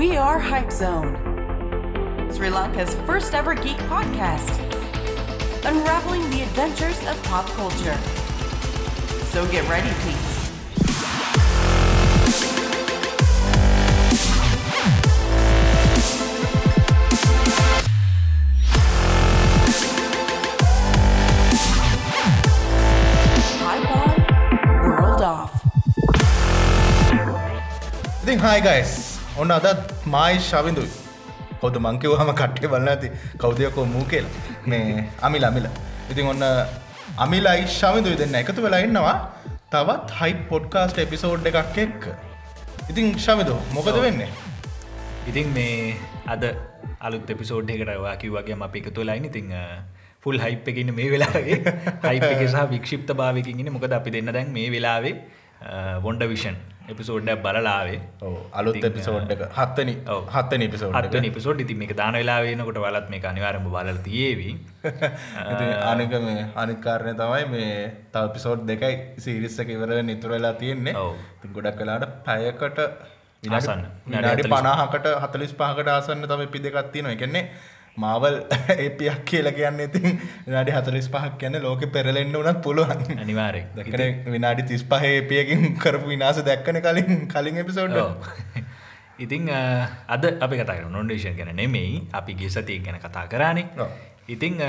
We are Hype Zone, Sri Lanka's first ever geek podcast, unraveling the adventures of pop culture. So get ready, please. World off. ඔන්න අදත් මයි ශවිඳුයි. කොද මංකිව හම කට්ටේ බලන්න ඇති කෞදයකෝ මූ කියලා. මේ අමිල අමිල. ඉතින් ඔන්න අමිලයි ශවිඳුයි දෙන්න. එකතු වෙලා ඉන්නවා තවත් හයි පොඩ්කාස්ට එපිසෝඩ් එකක් එක්ක. ඉතින් ශවිදු මොකද වෙන්නේ? ඉතින් මේ අද අලුත් එපිසෝඩ් එකට වා කිව්වගේ ම අපි එකතු ලයින් ඉතිං ෆුල් හයිප් එකන්න මේ වෙලාගේ හයිප එක සහ වික්ෂිප්ත භාවකින්න මොකද අපි දෙන්න දැන් මේ වෙලාවේ වොන්ඩ විෂන් එපිසෝඩ්ඩ බලලාවේ අලුත් එපිසෝඩ් එක. හත්තනි. හත්තන එපිසෝඩ් අත්ව නිපිසෝඩ් ඉති මේ දාන වෙලාවෙනකොට වලත් මේ අනිවාරම බලල තියේවී. අනික මේ අනිකාරණය තමයි මේ තව පිසෝඩ් දෙකයි සිරිස්සක ඉවර නිතුර වෙලා තියෙන්නේ. ගොඩක් කලාට පැයකට විනාඩි පනාහකට හතලිස් පහකට ආසන්න තම පි දෙකත්තින එකන්නේ මාවල් ඒපියක් කියලා කියන්න ඉතින් විනාඩි හතලිස් පහක් කියන්න ලෝක පෙරලෙන්න්න වනත් පුළුවන්. අනිවාරෙක් දැකන විනාඩි තිස් පහේ පියකින් කරපු විනාස දැක්කන කලින් කලින් එපිසෝඩ් ඉතින් අ, අද අපි කතා නොන්ඩේෂන් ගැන නෙමෙයි. අපි ගේ සතිය ගැන කතා කරානේ. ඔව්. ඉතිං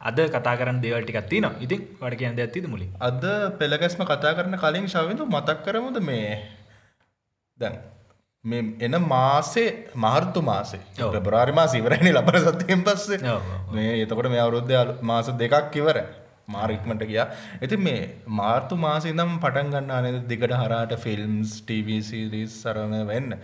අද කතා කරන්න දේවල්ටිකත්ති න ඉතින් වට කියන්න ඇතිද මුලින්? අද පෙළගැස්ම කතා කරන කලින් ශවිඳු මතක් කරමුද මේ? දැන් මේ එන මාසේ මාර්තු මාසේ. පෙබරාරි මාස ඉවරනි ලබන සතියෙන් පස්සේ. මේ එතකොට මේ අවුරුද්ධ මාස දෙකක් ඉවර මාරික්මට ගියා ඇති මේ මාර්තු මාසේ දම් පටන් ගන්න අනද දිගට හරාට ෆිල්ම්ස් ටීවසිරිස් සරම වෙන්න.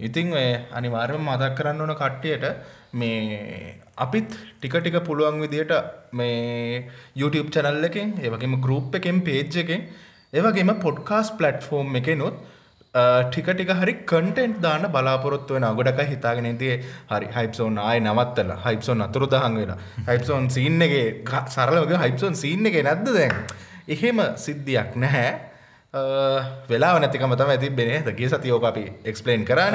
ඉතිං ඔය අනිවාර්යම මතක් කරන්න ඕන කට්ටියට මේ අපිත් ටික ටික පුළුවන් විදියට මේ YouTube චැනල් එකෙන් ඒවගේම ගරුප් එකෙන් පේජ් එකෙන් ඒවගේම පොඩ්කාස් පලට්ෆෝර්ම් එකනුත් ටික ටික හරි කටෙන්ට් දාන්න බලාපොරොත්තු වෙන ගොඩක හිතාගෙන තිය හරි හයිප්සෝන් ආය නවත්තල හයිප්සෝන් අතුරු දහන් වෙලා. හයිප්සෝන් සින්නගේ සරලවගේ හයිප්සෝන් සින්න එක නැද්ද දැන්? එහෙම සිද්ධියක් නැහැ. අ, වෙලාව නැතිකම තම ඇති බෙනේ දගේ සතියෝක අපි එක්ස්පලේන් කරන්න.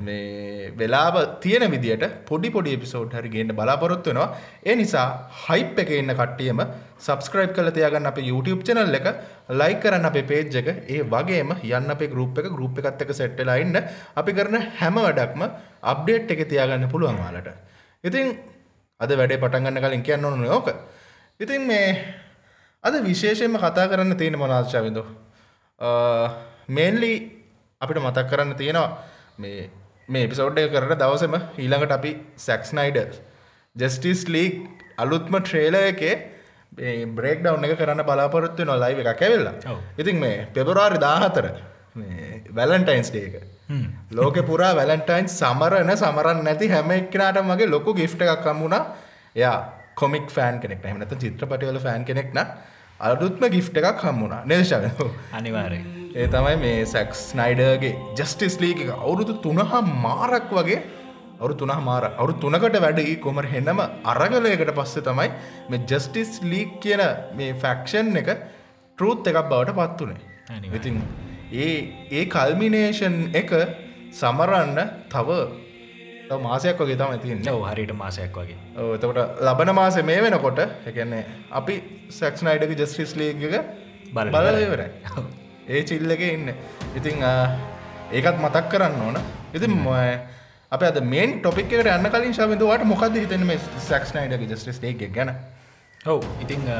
මේ වෙලාව තියෙන විදිට පොඩි පොඩි එපිසෝඩ් හරි ගේන්න බලාපොරොත්තු වෙනවා. ඒ නිසා හයිප් එක ඉන්න කට්ටියම සබස්ක්‍රයිබ් කළ තියාගන්න අප YouTube චනල් එක ලයි කරන්න අපේ පේජ් එක. ඒ වගේම යන්න අපේ ගරුප් එක ගරුප් එකත් එක සෙට්ටලා ඉන්න. අපි කරන හැම වැඩක්ම අප්ඩේට් එක තියාගන්න පුළුවන් වාලට ඉතින් අද වැඩේ පටන්ගන්න කලින් කියන්න ඕන ඕක. ඉතින් මේ අද විශේෂයෙන්ම කතා කරන්න තියෙන මොනාශ්චවිදු මේන්ලි අපිට මතක් කරන්න තියෙනවා මේ මේ එපිසෝඩ්ඩය කරන දවසම ඊළඟට අපි සැක්ස්නයිඩ ජස්ටිස් ලීක් අලුත්ම ට්‍රේල එකේ බ්‍රේක් ඩව් එක කරන්න බලාපොරොත්තු නො ලයිව එක කැවෙල්ලා. ඉතින් මේ පෙබරවාරි දාහතර වැලන්ටයින්ස් ඩේක ලෝක පුරා වැලන්ටයින් සමරන සමරන් නැති හැම එක්කනට මගේ ලොකු ගිෆ්ට එකක් කම්මුණා යා කොමික් ෆෑන් කෙනෙක් හමනත චිත්‍රපටිවල ෆෑන් කෙනෙක්න අලුත්ම ගිෆ්ට එකක් හම්මුණා නේශව අනිවාරය ඒ තමයි මේ සැක්ස් නයිඩර්ගේ ජස්ටිස් ලීක අවුරුදු තුනහා මාරක් වගේ අවු තුන මාර අවු තුනකට වැඩි කොමර හෙන්නම අරගලයකට පස්සේ තමයි මේ ජස්ටිස් ලීක් කියන මේ ෆැක්ෂන් එක ටරුත් එකක් බවට පත්වනේ අනිවාර්යෙන්. ඉතින් ඒ ඒ කල්මිනේෂන් එක සමරන්න තව තව මාසයක් වගේ තම තියන්න. ඔව හරිට මාසයක් වගේ. ඔව්, එතකොට ලබන මාස මේ වෙනකොට එකන්නේ අපි සැක්ස්නයිඩක ජස්ටිස් ලීගක බලලා බලල ඉවරයි. ඒ චිල්ලක ඉන්න. ඉතිං ආ, ඒකත් මතක් කරන්න ඕන. ඉතින් අප අද මේන් ටොපික් එකට යන්න කලින් ශවිදවාට මොකද හිතන මේ සැක්ස්නයිඩක ජස්ටිස් ලේක ගැන? ඔව් ඉතිං අ,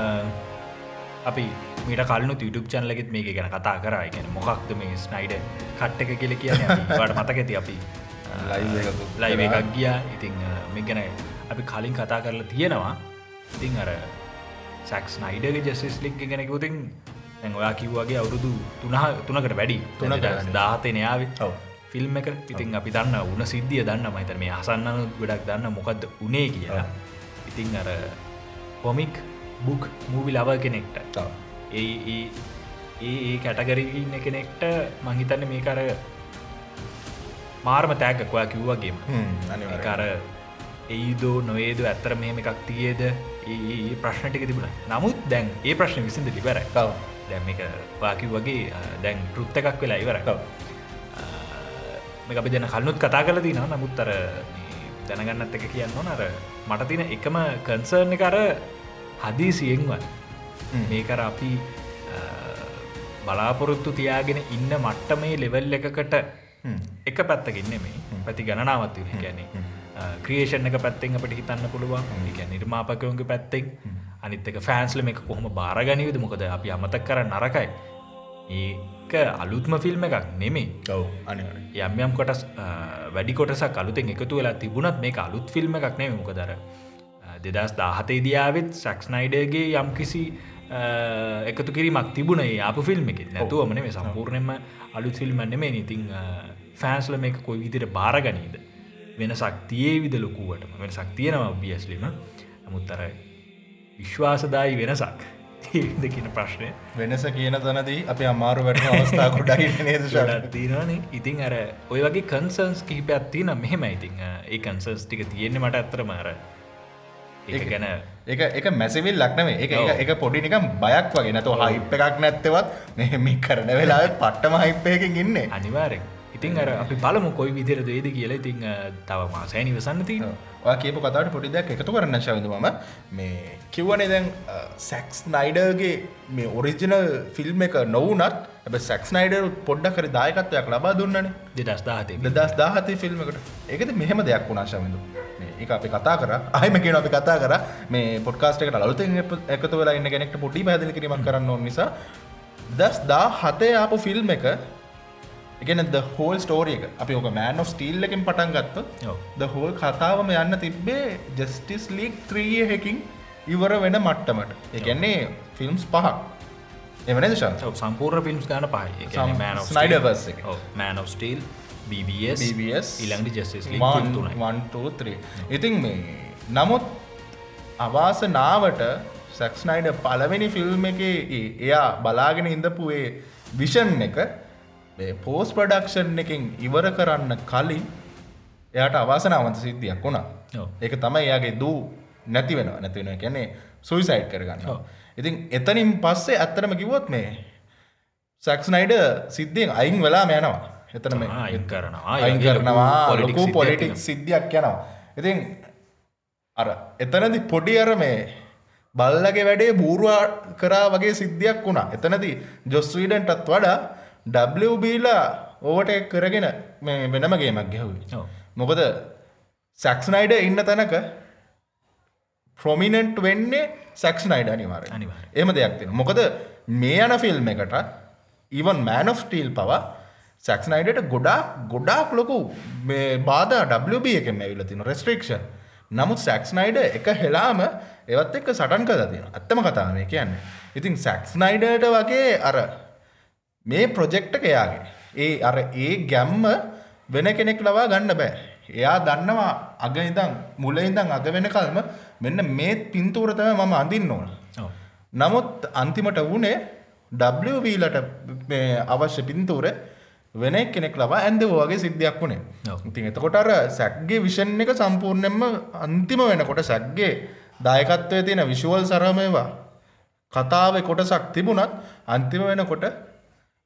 අපි මීට කලනු YouTube චනලගෙත් මේක ගැන කතා කරා. ගැන මොකක්ද මේ ස්නයිඩ කට්ට එක කියල කියන ට මතක ඇති අපි කරා. එකක් ගියා ඉතිං මේ ගැන අපි කලින් කතා කරලා තියෙනවා ඉතිං අර සැක්ස් නයිඩගේ ජෙසිස් ලික් ගෙනෙකුතින් දැන් ඔයා කිව්වාගේ අවුරුදු තුනහ තුනකට වැඩි තුනකට වැඩි. දාහතනයාව ඔව්. ෆිල්ම් එක ඉතින් අපි දන්න උන සිද්ධිය දන්න මහිතන මේ අසන්නන ගොඩක් දන්න මොකක්ද උනේ කියලා ඉතිං අර කොමික් බුක් මූවි ලව කෙනෙක්ට. ඒ ඒ කැටගරන්න කෙනෙක්ට මංහිතන්න මේ කර මාර්ම තෑගක් ඔයා කිව්වගේම. හ්ම්, අනිවාර්යෙන්. කර එයිදෝ නොේද ඇත්තර මෙහෙම එකක් තියේද? ඒ ප්‍රශ්නටික තිබුණ. නමුත් දැන් ඒ ප්‍රශ්න විසිද ලිබරයි ඔව්. දැම් වාකි වගේ දැන් ෘත්ත එකක් වෙලා ඉවර ඔව්. මේ අපි දෙන කල්නුත් කතා කල තින නමුත්තර දැනගන්නත් එක කියන්න නර මට තින එකම කන්සර්ණ කර හදී සියෙන්වත් මේකර අපි බලාපොරොත්තු තියාගෙන ඉන්න මට්ට මේ ලෙවල් එකකට එක පැත්තකින්න මේ පැති ගණනාවත්තින ගැනේ ක්‍රියේෂණ එක පැත්තෙන් අපට හිතන්න පුළුවන්. එක නිර්මාපකයෝගේ පැත්තෙන්. අනිත්තක ෆෑන්ස්ලම එක කොහොම බාරගනිවිද මොකද අපි අමතක් කර නරකයි. ඒක අලුත්ම ෆිල්ම් එකක් නෙමේ ඔව අනි යම් යම් කොටස් වැඩි කොටසක් අලුතෙන් එකතු වෙලා තිබුණත් මේ අලුත් ෆිල්ම් එකක් නෙම මොකදර දෙදස් දාහතේ දියාවත් සක්ස්නයිඩගේ යම් කිසි එකතු කිරීමක් තිබුණේ අප ෆිල්ම් එක නැතුවමන මේ සම්පූර්ණයම අලුත් ෆිල්ම්න්න මේ ඉතිං ෆෑන්ස්ල මේ කොයි විදිර බාරගනීද? වෙන සක්තියේ විද ලොකුවටම? වෙන සක්තියනවා බියස්ලිම නමුත්තර විශ්වාසදායි වෙනසක් දෙකින ප්‍රශ්නය. වෙනස කියන තනදී අප අමාරු වැට අවස්ථා කොඩයි නේද තිරනේ ඉතින් අර ඔය වගේ කන්සන්ස් කිහිපයක් තින මෙහෙම ඉතිං ඒ කන්සන්ස් ටික තියෙන්නේ මට ඇත්තර මාර ඒ ගැන එක එක මැසිවිල් ලක්නවේ එක. එක පොඩි නිකම් බයක් වගේ. නැතු හයිප් එකක් නැත්තවත් මෙහෙමි කරන වෙලා පට්ටම හයිප්පයකින් ඉන්නේ. අනිවාරෙන් ඉතින් අර අපි බලමු කොයි විදිර දේද කියලා. ඉතින් අ, තව මාසය නිවසන්න තින ඔය කියපු කතාට පොඩි දෙයක් එකතු කරන්න ශවිද මම. මේ කිව්වනේ දැන් සැක්ස් නයිඩර්ගේ මේ ඔරිජිනල් ෆිල්ම් එක නොවනත් ඇබ සැක්ස් නයිඩර් පොඩ්ඩ කර දායකත්වයක් ලබා දුන්නන. දෙදස් දාහතේ දස් දාහතේ ෆිල්ම්කට ඒකද මෙහෙම දෙයක් වුණා ශවිදු ඒ අපි කතා කර. අයම කියන අපි කතා කර. මේ පොඩ්කාස්ටකට අලුතෙන් එකතු වෙලා ඉන්න කෙනෙක්ට පොඩි පැදිලි කිරීමක් කරන්න නිසා දස් දා හතේ ආපු ෆිල්ම් එක එකන ද හෝල් ස්ටෝරිය එක. අපි ඕක මෑන් of ස්ටීල් එකින් පටන් ගත්ත. ද හෝල් කතාවම යන්න තිබ්බේ ජස්ටිස් ලීක් ත්‍රිය හැකින් ඉවර වෙන මට්ටමට. එකන්නේ ෆිල්ම්ස් පහක්. එවන ශන්ස සම්පූර් ෆිල්ම්ස් ගාන සම්- Snyderverse එක. මෑන් ස්ටීල් BBS ඉළඟට ජෙස්ස් තුනයි 1 ඉතින් මේ නමුත් අවාසනාවට සැක්ස්නයිඩ පලවෙනි ෆිල්ම් එක එයා බලාගෙන ඉඳපුේ විෂන් එක පෝස් ප්‍රඩක්ෂන් එකින් ඉවර කරන්න කලින් එයාට අවාසනාවන්ත සිද්ධියක් වුණා. ඒක තමයි එයාගේ දූ නැති වෙන නැතිවෙන කැනෙ සුයිසයිට් කරගන්න. ඉතින් එතනින් පස්සේ ඇත්තරම කිවොත් මේ සැක්ස්නයිඩ සිද්ධියෙන් අයින් වෙලා යනවා එතන මේ අයින් කරනවා. අයින් කරනවා. ලොකු පොලිටික් සිද්ධියක් යනවා. ඉතින් අර එතනදි පොඩි අර මේ බල්ලගේ වැඩේ බූරුවා කරා වගේ සිද්ධියක් වුණා. එතනති ජොස්වීඩන්ටත් වඩා WBලා ඕවට කරගෙන මේ වෙනම ගේමක් ගැහුයි ඔව්. මොකද සැක්ස්නයිඩ ඉන්න තැනක ප්‍රොමිනන්ට් වෙන්නේ සැක්ස්නයිඩ අනිවාර අනිවාර්යෙන්. එම දෙයක් තියෙන මොකද මේ යන ෆිල්ම් එකට ඉවන් මෑන් of ටීල් පවා සැක්ස්නයිඩට ගොඩාක් ගොඩාක් ලොකු බාධ WB එකෙන් ඇවිල තින රෙස්ට්‍රේක්ෂන් නමුත් සැක්ස්නයිඩ එක හෙලාම ඒවත් එක්ක සටන් කලා තියෙන අත්තම කතාව මේ කියන්න. ඉතින් සැක්ස්නයිඩට වගේ අර මේ ප්‍රොජෙක්ට එයාගේ. ඒ අර ඒ ගැම්ම වෙන කෙනෙක් ලවා ගන්න බෑ. එයා දන්නවා අග ඉදං මුල ඉදං අග වෙන කල්ම මෙන්න මේත් පින්තූරතම මම අඳින්න ඕන. නමුත් අන්තිමට WBලට මේ අවශ්‍ය පින්තූර වෙන කෙනෙක් ලබා ඇන්ද වගේ සිද්ධියක් වුණේ. ඉතින් එතකොට අර සැක්ගේ විෂන් එක සම්පූර්ණයෙන්ම අන්තිම වෙනකොට සැක්ගේ දායකත්වය තියෙන විශුවල් සරමයවා කතාව කොටසක් තිබුණත් අන්තිම වෙනකොට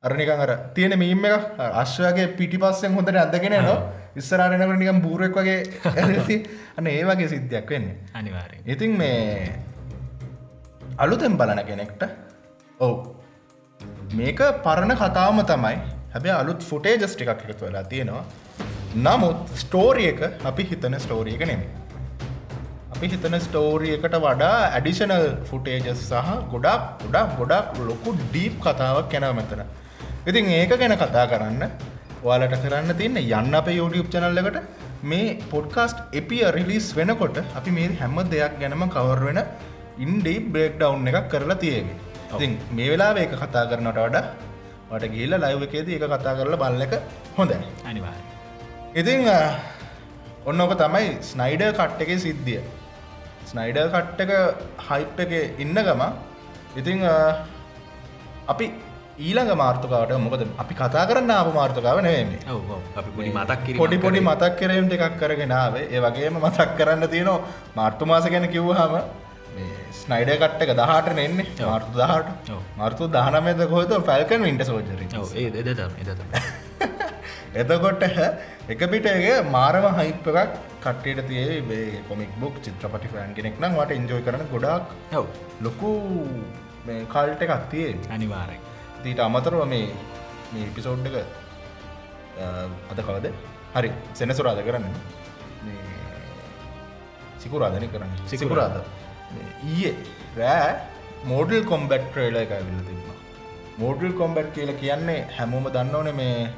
අරනිකන් අර තියෙන මීම එක අශ්වගේ පිටි පස්සෙන් හොඳට අදගෙන නවා ඉස්සරානකට නිකම් බූරෙක් වගේ අන්න ඒ වගේ සිද්ධියක් වෙන්නේ. අනිවාරෙන් ඉතින් මේ අලුතෙන් බලන කෙනෙක්ට ඔව්. මේක පරණ කතාවම තමයි හැබැ අලුත් ෆුටේජස් ටිකක් එකතු වෙලා තියෙනවා. නමුත් ස්ටෝරිය එක අපි හිතන ස්ටෝරියක නෙමේ අපි හිතන ස්ටෝරියකට වඩා ඇඩිෂනල් ෆුටේජස් සහ ගොඩක් ගොඩක් ගොඩක් ලොකු ඩීප් කතාවක් කැනව මෙතන. ඉතින් ඒක ගැන කතා කරන්න ඔයාලට කරන්න තියන්න යන්න අප YouTube චනල් එකට. මේ පොඩ්කාස්ට් එපිය රිලිස් වෙනකොට අපි මේ හැම දෙයක් ගැනම කවර් වෙන ඉන්ඩී බ්‍රේක් ඩව් එකක් කරලා තියගේ ඉතින් මේ වෙලා ඒක කතා කරනට වඩා වට ගිල්ල ලයිව එකේද ඒක කතා කරලා බල්ල එක හොඳයි. අනිවාර ඉතිං ඔන්න ඕක තමයි ස්නයිඩ කට්ට එක සිද්ධිය. ස්නයිඩ කට්ට එක හයිප් එක ඉන්න ගම. ඉතිං අපි ඊළඟ මාර්ථකාවට මොකද අපි කතා කරන්න ආප මාර්ථකාව නෙවේ ඔව අපි පොඩි මතක් පොඩි පොඩි. මතක් කරම් එකක් කරගෙනාවේ ඒ වගේම මතක් කරන්න තියෙනවා මාර්තු මාස ගැන කිව්හම ස්නයිඩ කට්ට එක දහට ඔව්. මාර්තු දහට. මාර්තු දානමද කොහත ෆැල්කන් වින්ට සෝජර එතකොට එක පිටගේ මාරම හයිප් එකක් කට්ටට තියේ බේ කොමික් බුක් චිත්‍රපටි ෆෑන් කෙනෙක් නම් වට ඉන්ජෝයි කරන ගොඩක් ලොකු කල්ට එකක් තියේ අනිවාරය දීට අමතරව මේ මේ පිසෝඩ් එක අද කවද? හරි සෙනසුරාද කරන්න. සිකුරාධනය කරන්න. සිකුරාද ඊයේ රෑ මෝඩල් කොම්බැට් ට්‍රේල එක විල්ල තිබුණ. මෝඩල් කොම්බැට් කියල කියන්නේ හැමෝම දන්න ඕන මේ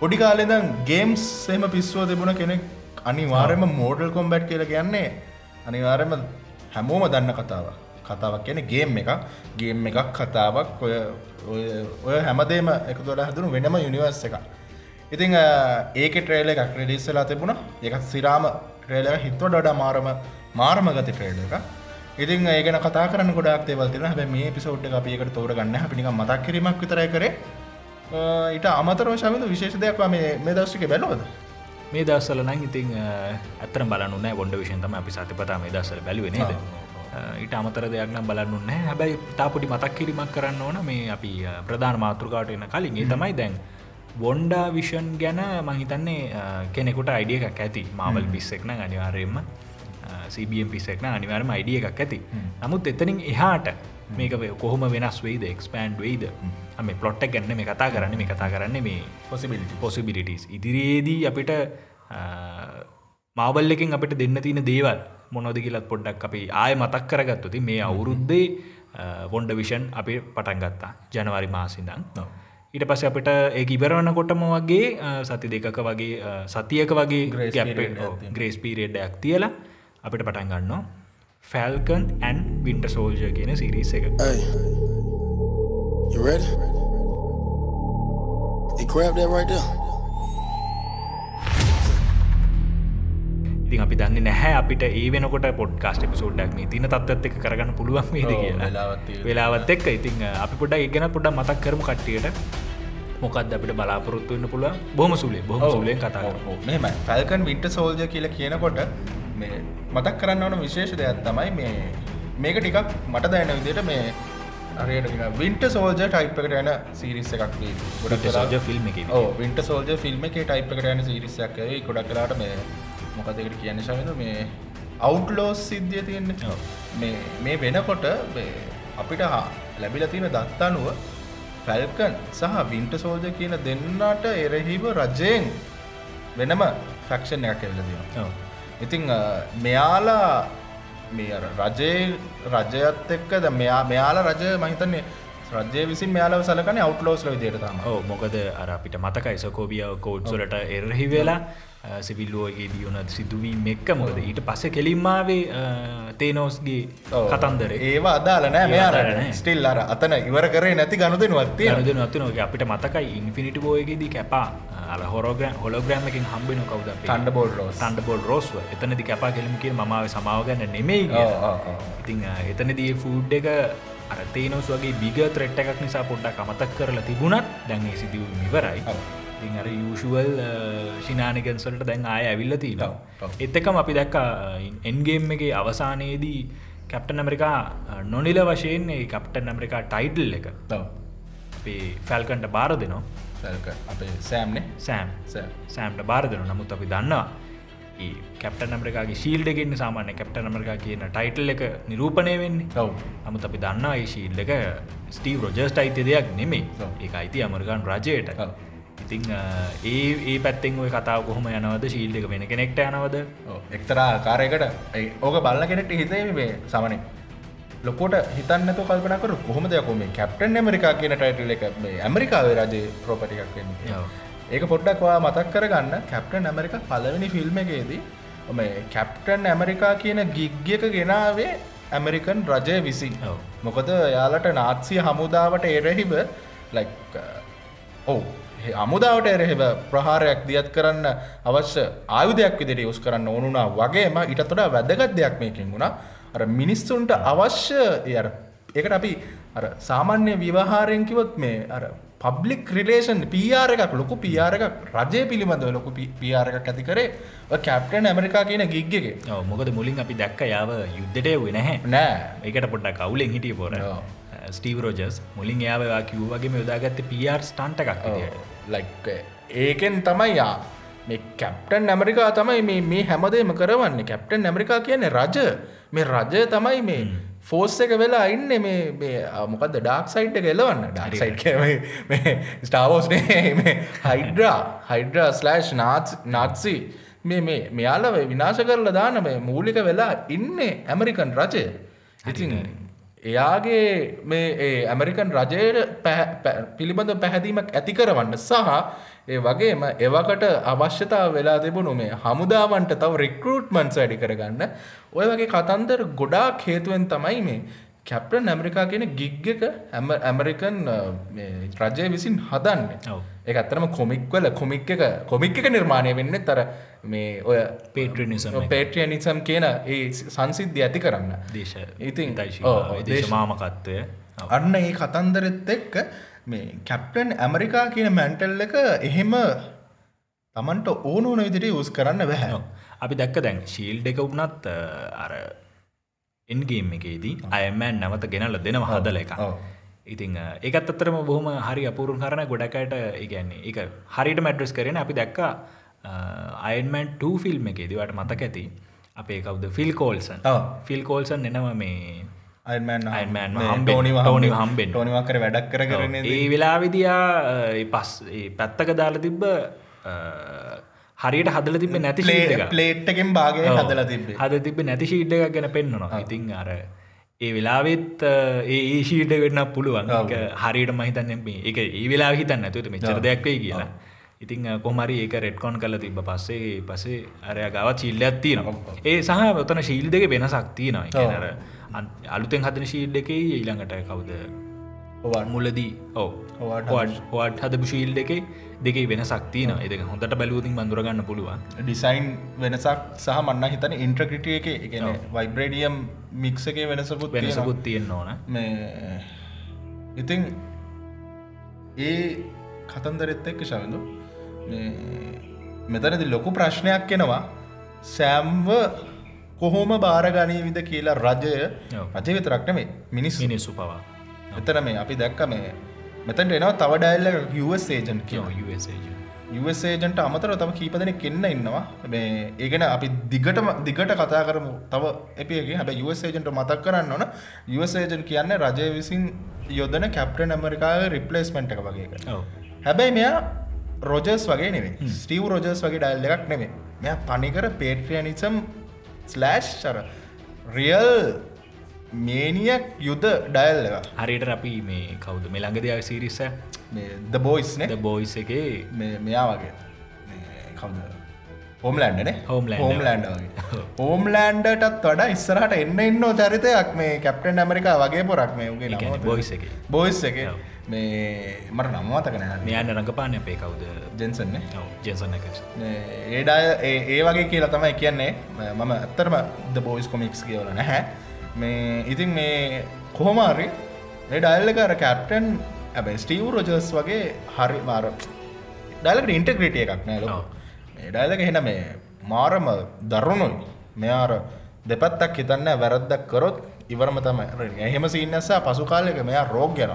පොඩි කාලෙදම් ගේම්ස් එම පිස්වෝ තිබුණ කෙනෙක් අනිවාරම මෝඩල් කොම්බැට් කියල කියන්නේ අනිවාරම හැමෝම දන්න කතාව කතාවක් කියන ගේම් එක ගේම් එකක් කතාවක්. ඔය ඔය හැමදේම එකතුොට හදුරු වෙනම යුනිවර්ස් එක ඉතිං ඒක ට්‍රේල එකක් ක්‍රඩිස්සලා තිබුණ. එක සිරාම ට්‍රේල හිත්ව ඩඩ මාරම මාර්ම ගති ට්‍රේල එක ඉතින් ඒගෙන කතා කරන්න ගොඩක් දේවල්තින හැබ මේ පිසෝට් අපිකට තෝර ගන්න අපිනික මතක් කිරීමක් විතරයි කරේ. ඊට අමතරව ශමිදු විශේෂ දෙයක් මේ මේ දස්ටික බැලෝද මේ දස්සල නං ඉතින් ඇතර බලන්න බොඩ විෂයතම අපි සතිපතා මේ දස්සල බැලුවනේද ඊට අමතර දෙයක් නම් බලන්නුන්න හැබැයි තාපොඩි මතක් කිරීමක් කරන්න ඕන. මේ අපි ප්‍රධාන මාතෘකාට එන කලින් ඒ තමයි දැන් වොන්ඩා විෂන් ගැන මහිතන්නේ කෙනෙකුට අයිඩිය එකක් ඇති. මාවල් පිස්සෙක්න අනිවාරයෙන්ම සBM පිස්සෙක්න අනිවාරම අයිඩිය එකක් ඇති. නමුත් එතනින් එහාට මේක කොහොම වෙනස් වෙයිද? එක්ස්පෑන්ඩ් වෙයිද? මේ පලොට්ට ගැන්න මේ කතා කරන්න මේ කතා කරන්න මේ පොසිබිලිටි පොසිබිලිටස් ඉදිරියේදී අපිට මාබල් එකින් අපිට දෙන්න තියෙන දේවල් මොනොද කියලත් පොඩ්ඩක් අපි ආය මතක් කරගත්තුති මේ අවුරුද්දේ වොන්ඩ විෂන් අපි පටන් ගත්තා. ජනවාරි මාසිදන් ඊට පස අපිට ඒ ඉවරවන්න කොටම වගේ සති දෙකක වගේ සතියක වගේ ග්‍රේස් පීරේඩ්ඩයක් තියලා අපිට පටන් ගන්න ෆැල්කන් ඇන් වින්ට සෝල්ජ කියන සිරිස එක. Hey, you ready? Hey, grab that right there. ඉතින් අපි දන්න නැහැ අපිට ඒ වෙනකොට පොඩ්කාස්ට පිසෝඩ්ඩක් මේ තින තත්ත් එක කරගන්න පුළුවන් ඔව්, කියලා. වෙලාවත් එක්ක. ඉතින් අපි පොඩ ඉගෙන පොඩ මතක් කරම කට්ටියට. මොකක්ද අපිට බලාපොරොත්තු වන්න පුළුවන්? බොහම සුලේ බොහම සුලේ කතා කරමු. මෙම ෆැල්කන් විින්ට සෝල්ජ කියල කියනකොට මේ මතක් කරන්න ඕන විශේෂ දෙයක් තමයි මේ මේක ටිකක් මට දැන විදිට මේ අරයට වින්ට සෝල්ජ ටයිප් එකට යන සිරිස්ස එකක් ගොඩක් සෝජ ෆිල්ම් එක. වින්ට සෝල්ජ ෆිල්ම් එක ටයිප් එකට යන සිරිස්සයක් ගොඩක් කලාට මේ මොකදකට කියන්න ශවිද මේ අවුට්ලෝස් සිද්ධිය තියෙන්නේ. මේ මේ වෙනකොට අපිට හා ලැබිල තියෙන දත්තානුව ෆැල්කන් සහ වින්ට සෝල්ජ කියන දෙන්නට එරහිව රජයෙන් වෙනම ෆැක්ෂන් එකක් එල්ලදීම ඉතිං මෙයාලා මේ රජයේ රජයත් එක්ක ද මෙයා මෙයාලා රජ මහිතන්නේ රජය විසින් මෙයාලව සලකන අවට්ලෝස්ල විදියට තම. ඕ මොකද අර අපිට මතකයි සකෝබිය කෝඩ්සොලට එරහි වෙලා සිවිල්ලෝගේ දියුණ සිදුවීම එක්ක මොකද? ඊට පස්ස කෙලින්මාවේ තේනෝස්ගේ කතන්දර. ඒවා අදාල නෑ ඒවා මෙයා අදාළ නෑ. ස්ටිල් අර අතන ඉවර කරේ නැති ගනුදෙනුවත්තිය යනද නත්නක අපිට මතකයි ඉන්ෆිනිට බෝයගේදී කැපා අල හොරෝග්‍රම් හොලෝග්‍රෑම්මකින් හම්බෙන කවද ටන්ඩ බෝල් රෝස් තන්ඩ බොල් රෝස්ව එතනදි කැපා කෙලිමිකින් මමාව සමාවගන්න නෙමෙයි. ඉතිං එතනදී ෆූඩ් එක අර තේනොස් වගේ බිග ත්‍රෙට් එකක් නිසා පොඩ්ඩක් අමතක් කරලා තිබුණත් දැන්ගේ සිදුව. ඉතින් අර යුෂුවල් ශිනානිකන්සල්ට දැන් ආය ඇවිල්ල තිීන ඔව්, ඔව්. එත්තකම අපි දැක්ක එන්ගේම් එක අවසානයේදී කැප්ටන් ඇමරිකා නොනිල වශයෙන් ඒ කප්ටන් ඇමරිකා ටයිටල් එක ෆැල්කන්ට බාර දෙනවා අපේ සෑම්නේ. සෑම්. සෑම්. සෑම්ට බාරදන නමුත් අපි දන්නවා කැප්ට නමරිකාගේ ශීල්ඩගෙන් සාමාන්‍ය කැප්ට නමරිකා කියන ටයිටල් එක නිරූපණය වෙන්නේ. ඔව්. නමුත් අපි දන්නවා ඒ ශීල්ඩ එක ස්ටීව රොජස්ට අයිති දෙයක් නෙමේ. ඒ අයිති අමරිකාන් රජයට. ඉතිං ඒ ඒ පැත්තෙන් ඔය කතාව කොහොම යනවද? ශීල්ඩ එක වෙන කෙනෙක්ට යනවද. එක්තරා කාරයකට ඕක බල්ල කෙනෙට හිතේ මේ සමන ලොකොට හිතන්නතු කල්පනකර කොහොම දෙයකොම කැප්ටන් ඇමරිකා කියන ටයිටල් එක මේ ඇමරිකාවේ රජය ප්‍රෝපටිකක් වෙන්නේ. ඒක පොඩ්ඩක්වා මතක් කරගන්න. කැප්ටන් ඇමරික පලවෙනි ෆිල්ම් එකේදී මේ කැප්ටන් ඇමරිකා කියන ගිග්ගක ගෙනාවේ ඇමරිකන් රජය විසින්. මොකද යාලට නාත්සිය හමුදාවට එරහිව ලයික් ඔවු අමුදාවට එරහෙව ප්‍රහාරයක් දියත් කරන්න අවශ්‍ය ආයුධයක් විදිට යුස් කරන්න ඕනුනා වගේම ඉට තොඩා වැදගත් දෙයක් මේකින් වුණා මිනිස්සුන්ට අවශ්‍ය ඒ අර එකට අපි සාමාන්‍ය විවාහාරයෙන්කිවොත් මේ අර පබ්ලික් රිලේෂන් පියාර එකක් ලොකු පියාර එකක් රජය පිළිබඳව ලොකු පියාර එකක් ඇති කරේ කැප්ටන් ඇමරිකා කියන ගිග්ගගේ ඔව්, මොකද මුලින් අපි දැක්ක යාව යුද්ධට වෙ නැහැ. නෑ. ඒකට පොඩ්ඩක් කවුලෙන් හිටිය පොර. ස්ටීව රෝජස් මුලින් යාවවා කිව් වගේ යොදාගත්ත පිර් ස්ටන්ට එකක් ලයික් ඒකෙන් තමයි යා මේ කැප්ටන් ඇමරිකා තමයි මේ හැමදේම කරවන්නේ. කැප්ටන් ඇමරිකා කියන්නේ රජ මේ රජය තමයි මේ ෆෝස් එක වෙලා ඉන්න මේ මොකද ඩාක් සයිට් එක එලවන්න. ඩාක් සයිට් මේ හයිඩ්‍රා හයිඩ්‍රා ස්ලෑෂ් නාත් නාත්සි මේ මේ මෙයාලව විනාශ කරලා දාන මේ මූලික වෙලා ඉන්නේ ඇමරිකන් රජය. ඉතින් එයාගේ මේ ඒ ඇමරිකන් රජයට පිළිබඳ පැහැදීමක් ඇති කරවන්න සහ ඒ වගේම එවකට අවශ්‍යතාව වෙලා තිබුණු මේ හමුදාවන්ට තව රික්රූට්මන්ස් වැඩි කරගන්න. ඔය වගේ කතන්දර ගොඩාක් හේතුවෙන් තමයි මේ කැප්ටන් ඇමරිකා කියන ගිග් එක ඇමරිකන් රජය විසින් හදන්න. ඒ ඇත්තරම කොමික්වල කොමික් එක කොමික් එක නිර්මාණය වෙන්න තර මේ ඔය පේට්‍රනිසම් පේට්‍රිය නිසම් කියන ඒ සංසිද්ධ ඇති කරන්න. දේශ ඉතින් දේශමාමකත්වය. අන්න ඒ කතන්දරෙත් එක්ක මේ කැප්ටන් ඇමරිකා කියන මැන්ටල් එක එහෙම තමන්ට ඕන ඕන විදිට යස් කරන්න බැහැ අපි දැක්ක දැන් ශීල්් එක වුණත් අර එන්ගේම් එකේදී අයමෑන් නැවත ගෙනල්ල දෙනවා හදල එක ඉතින් ඒකත් අත්තරම බොහම හරි අපුරුන් කරන ගොඩකට ඉගැන්නේ එක හරිට මැඩ්‍රස් කරන අපි දැක්කා අයන්මන් 2 ෆිල්ම් එකේදවට මතක ඇති අපේ කවුද? ෆිල් කෝල්සන් ෆිල් කෝල්සන් එනවා මේ අයිමන් ටෝනි හම්බෙන් ටෝනිවකර වැඩක් කර කරන ඒ වෙලා විදියා පස් පැත්තක දාල තිබ්බ හරියට හදල තිබ නැති ප්ලේට්ටකෙන් බාගය හදල තිබේ හද තිබ නැති ශීඩ්ඩ එකක් ගැන පෙන්න්නනවා ඉතින් අර ඒ වෙලාවෙත් ඒ ශීට වෙන්න පුළුවන්. හරියට මහිතන්න එක ඒ වෙලා හිතන්න ඇතුට මෙචර දෙයක්වේ කියලා ඉතින් කොමරි ඒක රෙඩ්කොන් කල තිබ පස්සේ පසේ අරය ගව චිල්ල ඇත්තිනවා ඒ සහ ඔතන ශීල් දෙක වෙන සක්තියනවා නර අලුතෙන් හදන ශීල්් එක ඊළඟට කවුද? මුලදී. ඕ හොට හදපු ශීල් දෙකේ දෙකේ වෙන සක්තියන එක හොඳට බැලූතින් බඳුරගන්න පුළුවන්. ඩිසයින් වෙනසක් සහ මන්න හිතන ඉන්ට්‍රක්‍රටිය එක එකන වයිබ්‍රඩියම් මික්ස එක වෙනසකුත් වෙනසකුත් තියෙන් ඕන. මේ ඉතිං ඒ කතන්දරෙත් එක්ක ශවිඳු මෙතනති ලොකු ප්‍රශ්නයක් කෙනවා සෑම්ව කොහොම බාරගනී විද කියලා රජය රජය විතරක්න මේ මිනිස් මිනිස්සු පවා. එතන මේ අපි දැක්ක මේ මෙතැට එනවා තව ඩයිල්ල ඒජන් ඒජන්ට අමතර තම කීපදන කෙන්න ඉන්නවා. මේ ඒගෙන අපි දිගටම දිගට කතා කරමු. තව එපියගේ. හැබ ඒජන්ට මතක් කරන්න ඕන. ඒජන් කියන්න රජය විසින් යොදන කැප්ටන් ඇමරිකාව රිපලේස්මෙන්ට් එක වගේ. හැබැයි මෙයා රෝජස් වගේ නෙවේ ස්ටීව් රෝජස් වගේ ඩයිල් එකක් නෙවේ මෙයා තනිකර පේට්‍රියනිසම් ස්ලෑෂ් සර රියල් මේනියක් යුද ඩයල් එක හරියට අපි මේ කවුද? මෙළඟ දෙයක් සිරිස ද බෝයිස් න? බෝයිස් එක. මෙයා වගේ. කවද? හෝම්ලන්ඩන Homeland. හෝම්ලන්ඩ හෝම්ලන්ඩටත් වඩා ඉස්සරහට එන්න එන්න චරිතයක් මේ කැප්ටන් ඇමරිකා වගේ පොරක් මේ උගේ බොයිස එක. බෝයිස් එක මේ මට නම්මතකන මෙයන්න රඟපාන්න අපේ කවුද? ජෙන්සන්න ජෙන්සන්න ඒඩාය ඒ වගේ කියලා තමයි කියන්නේ. මම ඇත්තරම ද බෝයිස් කොමික්ස් කියවල නැහැ. මේ ඉතින් මේ කොහොමාරි ඩයිල්ලකර කැප්ටන් ඇබ ස්ටීව් රෝජස් වගේ හරි මාර ඩයිලකට ඉන්ටග්‍රටිය එකක් නෑල ඩයිලක හෙන මේ මාරම දරුණුයි. මෙයාර දෙපත්තක් හිතන්න වැරද්දක් කරොත් ඉවරම තම එහෙම සින්නසා පසු කාලයක මෙයා රෝග ගැන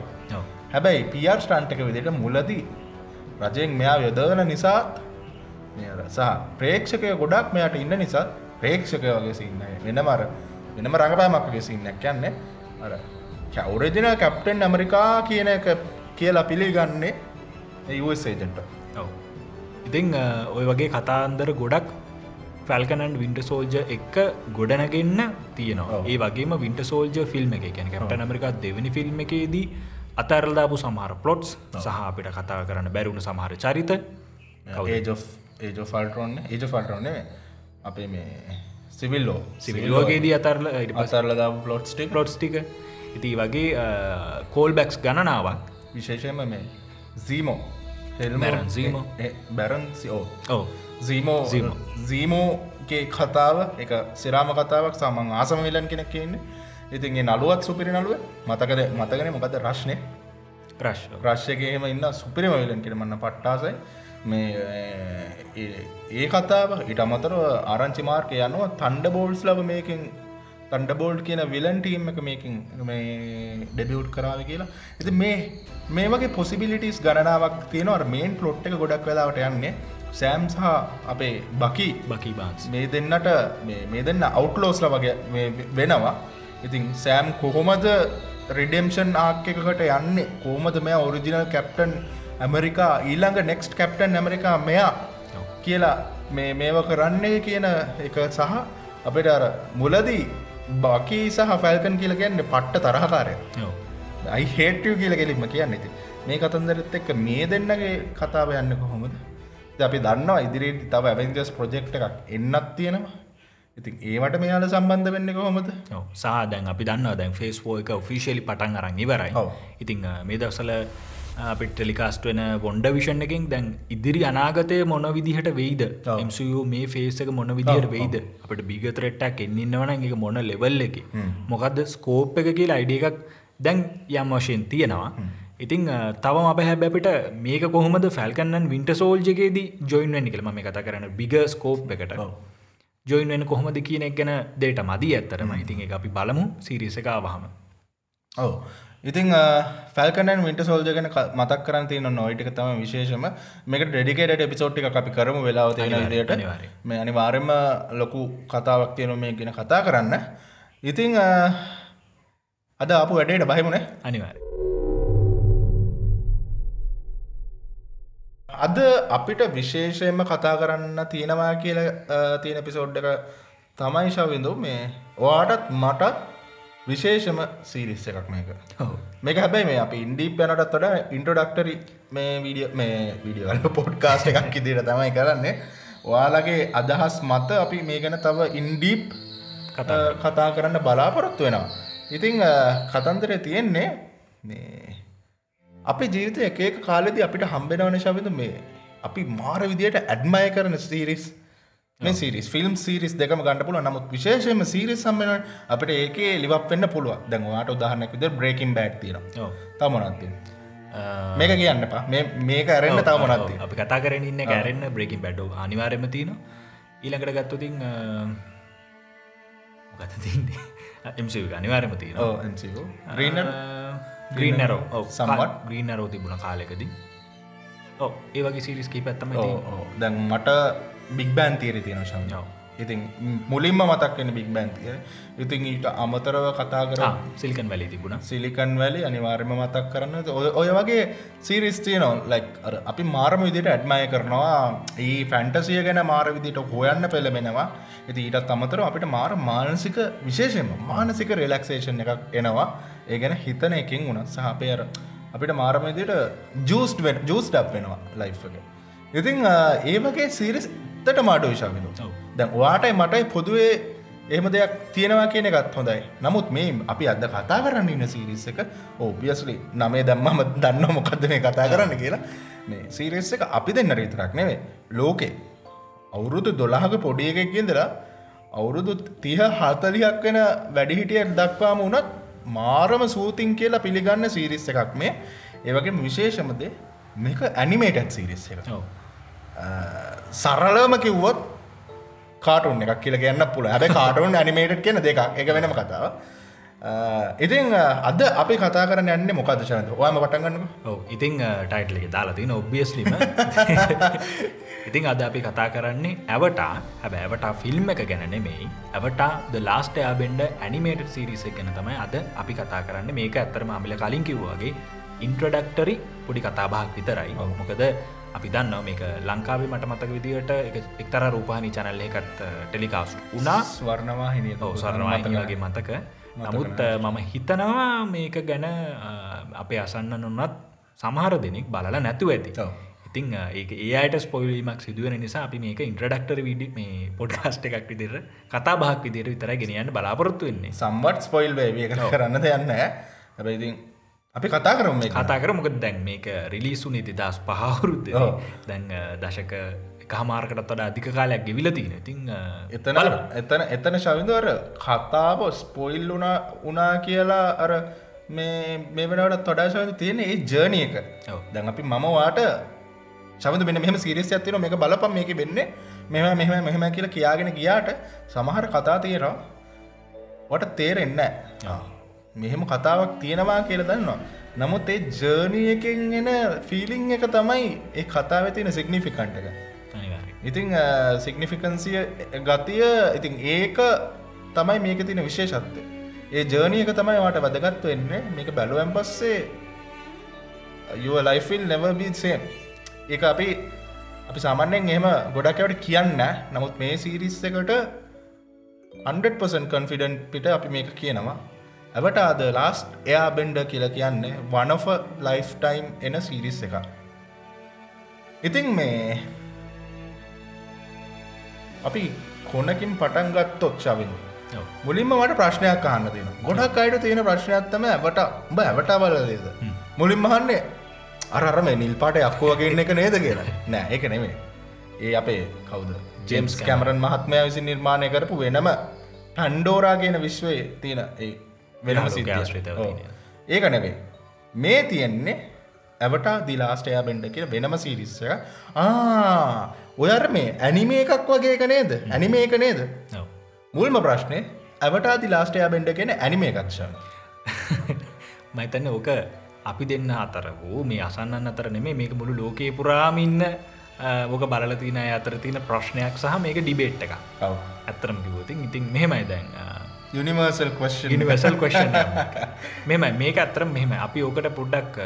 හැබැයි පියර් ස්ටන්ටක විදිට මුලදී රජයෙන් මෙයා යොදවන නිසාත් සහ ප්‍රේක්ෂකය ගොඩක් මෙයට ඉන්න නිසා ප්‍රේක්ෂකය වගේ සින්න වෙනමර වෙනම රඟපෑමක්ගේ සින්නක් යන්න. අර කැවරජන කැප්ටන් ඇමරිකා කියන එක කියලා පිළිගන්නේ ඒජන්ට ඉතිං ඔය වගේ කතාන්දර ගොඩක් ෆැල්කනන් වින්ට සෝල්ජ එක ගොඩනගන්න තියනවා. ඒ වගේම වින්ට සෝල්ජ ෆිල්ම් එක. කියන කැපට ඇමරිකා දෙවනි ෆිල්ම් එකේදී අතරල්දාපු සමහර පලොට්ස් සහ අපිට කතා කරන්න බැරුණු සමහර චරිත. ඒජෝ ෆල්ටරෝන්න ඒජ ෆල්ටරෝන අපේ මේ සිවිල්ලෝ සිවිල්ලෝගේදී අතරල අසරලදා පලොට්ස්ටි පලොට්ස්ටික ඉති වගේ කෝල් බැක්ස් ගණනාවක්. විශේෂයම මේ සීමෝ Baron Zemo. බැරන් ඕ ඔව. සීමෝ. සීමෝගේ කතාව එක සිරාම කතාවක් සමන් ආසම විලන් කෙනෙක් කියන්නේ ඉතින්ගේ නළුවත් සුපිරි නළුව මතකද මතකන මොකද රශ්නය ප්‍රශ් රශ්යකහෙම ඉන්න සුපිරිම විලන් කිරමන්න පට්ටාසයි. මේ ඒ කතාව ඉට අමතර ආරංචි මාර්ක යනවා තන්ඩ බෝල්ස් ලබ මේකින් තන්ඩබෝල්ඩ් කියන විලන් ටීම් එක මේකින් මේ ඩෙබියුට් කරාව කියලා. ඇති මේ මේ වගේ පොසිබිලිටස් ගණනාවක් තියෙනවට මේන් පලොට් එක ගොඩක් වෙලාවට යන්නේ සෑම් සහ අපේ බකි බකි බාන්ස් මේ දෙන්නට මේ- දෙන්න අවට්ලෝස්ල වගේ වෙනවා ඉතින් සෑම් කොහොමද රිඩෙම්ෂන් ආක් එකකට යන්නේ? කෝමද මෙයා ඔරිජිනල් කැප්ටන් ඇමරිකා ඊළඟ නෙක්ස්ට් කැප්ටන් ඇමරිකා මෙයා කියලා මේ මේව කරන්නේ කියන එක සහ අපිට අර මුලදී බකී සහ ෆැල්කන් කියල කියන්නේ පට්ට තරහකාරය. අයි හේටව කියල කෙලින්ම කියන්න. ඉති මේ කතන්දරත් එක්ක මේ දෙන්නගේ කතාව යන්න කොහොමද? අපි දන්නවා ඉදිරියට තව ඇවෙන්ජස් ප්‍රජෙක්් එකක් එන්නත් තියෙනවා ඉතින් ඒවට මෙයාල සම්බන්ධ වෙන්න කොහොමද? සාදැන් අපි දන්න දැන් ෆේස්පෝ එක ෆිසිලි පටන් අරන් ඉවරයි. ඉතිං මේ දවසල අපිට ටෙලිකාස්ට වෙන බොන්ඩ විෂන් එකින් දැන් ඉදිරි අනාගතය මොන විදිහට වෙයිද. MCU මේ ෆේසක මොන විදිහට ඔව්, වෙයිද? අපට බිගතරෙට්ටක් එන්නවන එක මොන ලෙවල් එක? මොකක්ද ස්කෝප් එක කියලා අයිඩිය එකක් දැන් යම් වශයෙන් තියෙනවා. ඉතිං තවම අප හැබැපිට මේක කොහොමද ෆැල්කන්නන් වින්ට සෝල්ජකේදී ජොයින්වෙන් කළම මේ කතා කරන බිග ස්කෝප් එකට ජොයින් වෙන කොහොමද කියන එක ගැන දේට මදී ඇත්තරම ඉතින් එක අපි බලමු සිරිස එක ආවහම. ඔව. ඉතින් ෆැල්කනන් විට සෝල්ජගෙන මතක් කරන් තියන නොයිටක තම විශේෂම. මේක ඩෙඩිකේට එපිසෝට් එක අපි කරමු වෙලාව තියෙන අනිවාර්යෙන්, විදියට. අනිවාර්යෙන්. මේ අනිවාර්යම ලොකු කතාවක් තියෙන මේ ගෙන කතා කරන්න. ඉතිං අද අප වැඩේට බහිමුණ අනිවාර අද අපිට විශේෂයෙන්ම කතා කරන්න තියෙනවා කියල තියෙන පිසෝඩ් එක තමයි ශවිඳු මේ ඔයාටත් මටත් විශේෂම සීරිස් එකක් මේක. මේක හැබැයි මේ අපි ඉන්ඩීප් යනටත් වඩ ඉන්ට්‍රඩක්ටරි මේ වීඩිය මේ විඩියවල පොඩ්කාස්ට එකක් ඉදිට තමයි කරන්නේ. ඔයාලගේ අදහස් මත අපි මේ ගැන තව ඉන්ඩීප් කතා කරන්න බලාපොරොත්තු වෙනවා. ඉතිං කතන්දරය තියෙන්නේ මේ අපි ජීවිත එක එක කාලෙදි අපිට හම්බෙනවන ශවිඳ මේ අපි මාර විදියට ඇඩ්මය කරන සීරිස් මේ සිරිස් ෆිල්ම් සිරිස් දෙකම ගන්න පුළුව නමුත් විශේෂම සිරිස් සම්බෙන අපට ඒකේ ලිවක් වෙන්න පුළුව දැන්වාට උදාහරනක් විද බ්‍රේකින් බෑට් තිර තමනත්ති මේක කියන්න පා මේක ඇරෙන්න්න තමනත්ති අපි කතා කරන ඉන්න කෑරෙන්න්න බ්‍රේකින් බැඩ්ඩෝ අනිවාරයම තියෙන ඊළඟට ගත්තුතින් ගත තින්නේ එම්සි අනිවාරම තියෙන green green arrow Somewhat. Green arrow තිබුණ කාලෙකදී. ඕ ඒ වගේ සිරිස් කී පැත්තම දැන් මට බික් බෑන් තීර තියෙන ඔව්. ඉතින් මුලින්ම මතක්වෙන බික් බෑන් තිය ඉතින් ඊට අමතරව කතා කර සිල්කන් වැලි තිබුණ. සිලිකන් වැලි අනිවාර්යම මතක් කරන්න. ඔය වගේ සිරිස් තියනො ලයික් අර අපි මාරම විදිට ඇඩ්මය කරනවා. ඒ ෆැන්ටසිය ගැන මාර විදිට හොයන්න පෙළබෙනවා ඇති ඊටත් අමතර අපිට මාර මානසික විශේෂයෙන්ම මානසික රෙලක්සේෂන් එකක් එනවා. ඒ ගැන හිතන එකින් වුණ සහපයර අපිට මාරම විදිට ජූස්ට වෙන් ජූස් ඩක් වෙනවා ලයිෆ් එක. ඉතින් ඒ වගේ සිරිස් තට මාඩු විශාවිදු ඔව්. දැන් වාටයි මටයි පොදුවේ එහෙම දෙයක් තියෙනවා කියන එකත් හොඳයි. නමුත් මේ අපි අද කතා කරන්න ඉන්න සීරිස් එක ඕබියස්ලි නමේ දම්මම දන්න මොකක්ද මේ කතා කරන්න කියලා. මේ සීරිස් එක අපි දෙන්න රීතරක් නෙවේ ලෝකේ. අවුරුදු දොළහක පොඩි එකක්ගෙන්දලා අවුරුදු තිහ හතලියක් වෙන වැඩිහිටියට දක්වාම වනත් මාරම සූතින් කියලා පිළිගන්න සීරිස් එකක් මේ. ඒවගේ විශේෂමද මේක ඇනිමේටත් සීරිස් එක සරලම කිව්වොත් කාටුන් එකක් කියල ගන්න පුළ හැබ කාටුන් ඇනිමේට් කියන දෙකක්. එක වෙනම කතාව ඉතින් අද අපි කතා කරන්න යන්න මොකද ශනත? ඔයම පටගන්න ඔව ඉතිං ටයිටල එක දාලාතින ඔබ්ියස්ලිම ඉතිං අද අපි කතා කරන්නේ ඇවටා හැබ ඇවටා ෆිල්ම් එක ගැන නෙමෙයි. ඇවටා ද ලාස්ට යාබෙන්ඩ ඇනිමේට සිරිස ගැන තමයි අද අපි කතා කරන්න. මේක ඇත්තරම අමිල කලින් කිව්වාගේ ඉන්ට්‍රඩක්ටරි පොඩි කතාබාක් විතරයි. මොකද අපි දන්න මේක ලංකාවේ මට මතක විදිට එක්තර රූපානි චැනල්ල එකත් ටෙලිකාස් උනා ස්වර්ණවා හිනිය ඔව සරණවාහිනි වගේ මතක. නමුත් අ, මම හිතනවා මේක ගැන අ, අපේ අසන්න නොන්නත් සමහර දෙනෙක් බලල නැතුව ඇති. ඉතිං ඒක ඒයට ස්පොයිලීමක් සිදුවන නිසා අපි මේක ඉන්ට්‍රඩක්ටර විඩි මේ පොඩ්කාස්ට එකක් විදිර කතා බහක් විදිර විතර ගෙනයන්න බලාපොරොත්තු වෙන්නේ. සම්බට් ස්පොයිල් වේවිය කරන්න දෙයන්න හැබයිඉතින් අපි කතා කරම මේ කතා කර මොකද දැන් මේක රිලිසු නීති දස් පහවුරුද්ද. දැන් දශක කහමාර්කටත් වඩ අධික කාලයක් ගෙවිල තියෙන ඉතිං අ, එතන එතන එතන ශවිදවර කතාව ස්පොයිල් වුණා උනා කියලා අර මේ මේ වෙනට තොඩා ශවිද තියෙන ඒ ජර්නය එක. දැන් අපි මම වාට ශබද මෙ මෙම සිරිස් ඇතින මේක බලපම් මේක වෙන්න මෙම මෙහම මෙහම කියලා කියාගෙන ගියාට සමහර කතා තියෙනවා. වට තේරෙන්න මෙහෙම කතාවක් තියෙනවා කියල දන්නවා. නමුත් ඒ ජර්නියකෙන් එන ෆිලිං එක තමයි ඒ කතාව තියෙන සිග්නිෆිකන්ට එක. ඉතිං සිග්නිෆිකන්සිය ගතිය ඉතින් ඒක තමයි මේක තින විශේෂත්වය. ඒ ජර්නියක තමයි වාට වැදගත් වෙන්නේ. මේක බැලුවම් පස්සේ යුව ලයිෆිල් නැවබීසේම් ඒ අපි අපි සාමාන්‍යයෙන් එහෙම ගොඩක්වට කියන්න නමුත් මේ සිරිස් එකට 100% කන්ෆිඩන්් පිට අපි මේක කියනවා ඇවට අද ලාස්ට් එයා බෙන්ඩ කියල කියන්නේ වනෆ ලයිෆ්ටයිම් එන සිරිස් එක ඉතින් මේ අපි කොනකින් පටන් ගත්තොත් චවිදු මුලින්ම මට ප්‍රශ්නයක් අහන්න තියෙන ගොඩක් අයට තියෙන ප්‍රශ්නයක්ත්තම ඇවට උඹ ඇවට බලදේද මුලින් මහන්නේ අරර මේ නිල් පාට යක්කෝවගන්න එක නේද කියලා. නෑ එක නෙමේ ඒ අපේ කවුද? ජෙම්ස් කැමරන් මහත්මය විසින් නිර්මාණය කරපු වෙනම පැන්ඩෝරා කියන විශ්වය තියෙන ඒ වෙනම සිද්ධාශ්‍රිතව ඒක නෙවේ මේ තියෙන්නේ ඇවටා දිලාස්ටයා බෙන්ඩ කිය වෙනම සිරිස්සක ආ ඔයර මේ ඇනිමේ එකක් වගේ එක නේද? ඇනිමේ එක නේද? මුල්ම ප්‍රශ්නය ඇවටාදි ලාස්ටයා බෙන්ඩ කියෙන ඇනිමේ එකක්ෂ මයිතන්න ඕක අපි දෙන්න අතර වූ මේ අසන්නන්න අතර නෙමේ මේක මුළු ලෝකයේ පුරාමින්න ඕක බලල තින අතර තින ප්‍රශ්නයක් සහ මේක ඩිබේට් එක ඇත්තරම කිවතින් ඉතින් මෙහෙමයි දැන් යනිවර්සල් නිවර්සල් කෂන් මෙම මේක ඇත්තරම් මෙහෙම අපි ඕකට පුඩ්ඩක්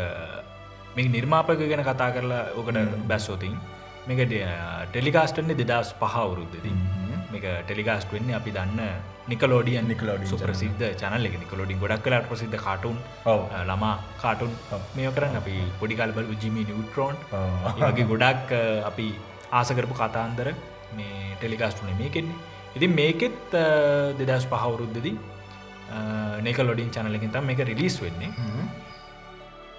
මේ නිර්මාපක ගැන කතා කරලා ඕකට බැස්සෝතින් මේක ටෙලිකාස්ටන්නේ දෙදස් පහවුරුද්දදී මේක ටෙලිකාස්ට වෙන්නේ අපි දන්න නිකලෝඩියන් නිකලෝඩි සුප්‍රසිද්ධ චනල එක. නිකලෝඩින් ගොඩක් කලාට ප්‍රසිද්ධ කාටුන් ළමා කාටුන් මේ කරන්න අපි පොඩිකල්බල ජිමි නිියුට්‍රෝන් වගේ ගොඩක් අපි ආසකරපු කතාන්දර මේ ටෙලිකාස්ටුනේ මේකෙන්නේ ඉතින් මේකෙත් දෙදස් පහවුරුද්දදී නේකලොඩින් චනලකින් තම් මේක රිලිස් වෙන්නේ.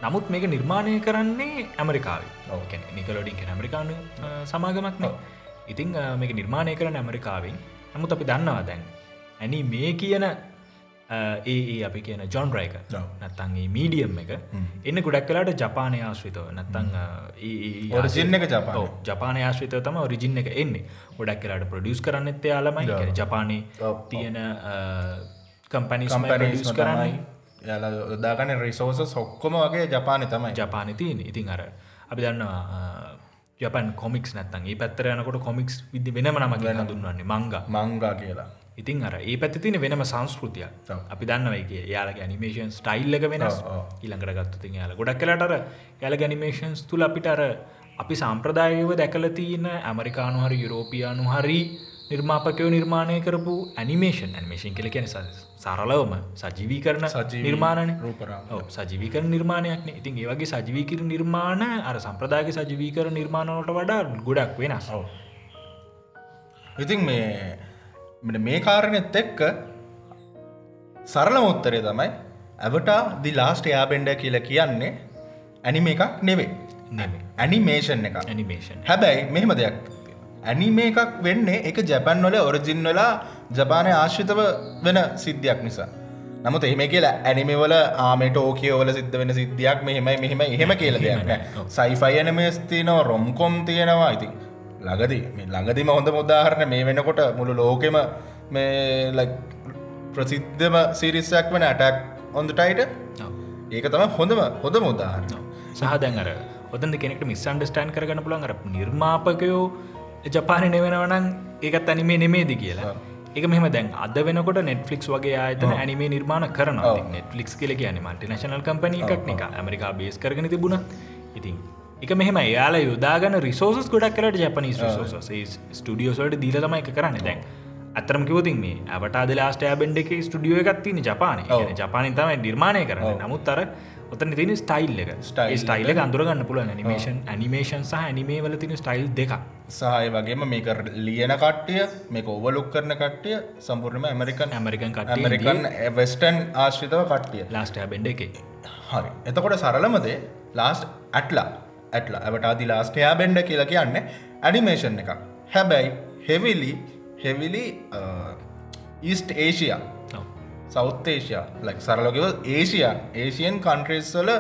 නමුත් මේක නිර්මාණය කරන්නේ ඇමරිකාව. නිකලොඩින් ඇමරිකානු සමාගමක්න ඉතිං මේක නිර්මාණය කරන ඇමරිකාවෙන්. නමුත් අපි දන්නවා දැන් ඇනි මේ කියන ඒ අපි කියන ජොන් රයික නත්තන්ගේ මීඩියම් එක. එන්න ගොඩක් කලාට ජපානය ආශ්‍රිතව. නත්තං ඔරසින්න එක ජපා ජපානය ආශ්‍රිත තම ඔරිජින්න එක එන්නේ. ගොඩක් කලාට ප්‍රඩියස් කරන්න එත්තේ යාලමයි ජපානය තියෙන කම්පනි සම්පිස් කරන්නයි යාල දාගන රිසෝස සොක්කොම වගේ ජපානය තමයි. ජපානය තියෙන ඉතින් අර අපි දන්නවා ජපන් කොමික්ස් නැත්තන් ඒ පැත්තර යනකොට කොමික්ස් විදි වෙනම නම ගැන දුන්නන්නේ මංග. මංගා කියලා ඉතින් අර ඒ පැත්ති තින වෙනම සංස්කෘතිය අපි දන්නවයි යාලගේ නිමේෂන් ස්ටයිල්ලක වෙනස්. ඉළඟට ගත්තුතින් යාල ගොඩක් කලටර යාල ගැනිමේෂන්ස් තුළ අපිට අර අපි සම්ප්‍රදායව දැකල තියන ඇමරිකානු හරි යුරෝපියානු හරි නිර්මාපකයෝ නිර්මාණය කරපු ඇනිමේෂන් ඇනිමේෂන් කල කියන සරලවම සජීවී කරන සජී නිර්මාණන රූපර සජීවිකර නිර්මාණයක්න. ඉතින් ඒවගේ සජීවීකර නිර්මාණ අර සම්ප්‍රදායක සජීවීකර නිර්මාණවට වඩා ගොඩක් වෙනස්. ඉතින් මේ මේ කාරණෙත් එක්ක සරල මුත්තරය තමයි ඇවටා දි ලාස්ට යාබෙන්ඩ කියල කියන්නේ ඇනිම එකක් නෙවේ ඇනිමේෂන් එක ඇනිමේෂන් හැබැයි මෙහෙම දෙයක්. ඇනිමේ එකක් වෙන්නේ එක ජැපන් වල ඔරජින් වෙලා ජපානය ආශ්‍රිතව වෙන සිද්ධියක් නිසා. නමුත් එහෙම කියලා ඇනිමවල ආමට ඕකයෝවල සිද්ධ වෙන සිද්ධියක් මෙහෙමයි මෙහෙම එහෙම කියල දෙයක් සයිෆයි ඇනමස් තියනවා රොම්කොම් තියෙනවා ඉතින් ලගදී මේ ළඟදිම හොඳ මුදාහරණ මේ වෙනකොට මුළු ලෝකෙම මේ ප්‍රසිද්ධම සිරිස්සයක් වන ඇටක් ඔොන්දටයිට ඒක තම හොඳම හොඳ මුදාහරණ සහ දැන් අර ඔොදද කෙනෙක්ට මිස්සන්ඩස්ටෑන් කරගන්න පුළන් අර නිර්මාපකයෝ ජපානය නෙවෙනවනං ඒකත් අනිමේ නෙමේද කියලා. එක මෙම දැන් අද වෙනකොට නෙට්ලික්ස් වගේ ආයතන ඇනිමේ නිර්මාණ කරන නෙට්ලික්ස් කියල කියන මට නශනල් කම්පන එකක් එක ඇමරිකා බේස් කරගෙන තිබුණ. ඉතින් එක මෙහම යාලා යොදාගන රිසෝස් ගොඩක් කරට ජපනි ෝස ස්ටියෝසට දීල තමයි කරන්න. දැන් අතරම කිවතින් මේ ඇවට ලාස්ට බෙන්ඩ එක ස්ටියෝ එකක් තින ජපානය ජපානය තමයි නිර්මාණය කරන්න. නමුත් අර ඔතන තින ස්ටයිල් එක. ස්ටයිල් අඳුරගන්න පුල නිමේෂන් ඇනිමේෂන් සහ ඇනිමේ වල තින ස්ටයිල් දෙක සහය වගේම මේක ලියන කට්ටිය මේක ඔවලුක් කරන කට්ටිය සම්පූර්ණම ඇමරිකන් ඇමරිකන් කට ඇමරිකන් වෙස්ටන් ආශ්‍රිතව කට්ටිය. ලාස්ට බෙන්ඩ එක. හරි. එතකොට සරලමදේ ලාස්ට ඇටලා ඇටලා ඇවටාදි ලාස්ටයා බෙන්ඩ කියලා කියන්න ඇනිමේෂන් එක හැබැයි heavily heavily east Asia southeast Asia ලක් සරලොකව ඒසියන් ඒසියන් කන්ට්‍රෙස්වල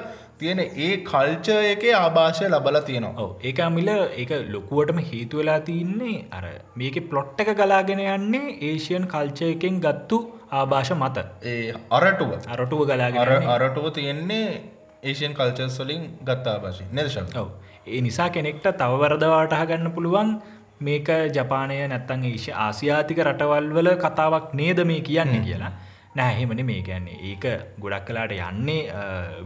තියෙන ඒ කල්චය එක ආභාෂය ලබල තියෙනවා ඒක මිල ඒක ලොකුවටම හේතු වෙලා තියන්නේ අර මේක පලොට්ට එක ගලාගෙන යන්නේ ඒෂයන් කල්චයකෙන් ගත්තු ආභාෂ මත ඒ අරටුව අරටුව ගලාගෙන අර අරටුව තියෙන්නේ ඒෂයන් කල්චර්ස් වලින් ගත්තා භාෂි නදශක ඔව්. ඒ නිසා කෙනෙක්ට තව වරදවාටහ ගන්න පුළුවන් මේක ජපානය නැත්තන් ඒශ ආසියාතික රටවල් වල කතාවක් නේද මේ කියන්නේ කියලා. නෑහෙමන මේ ගැන්නේ ඒක ගොඩක් කලාට යන්නේ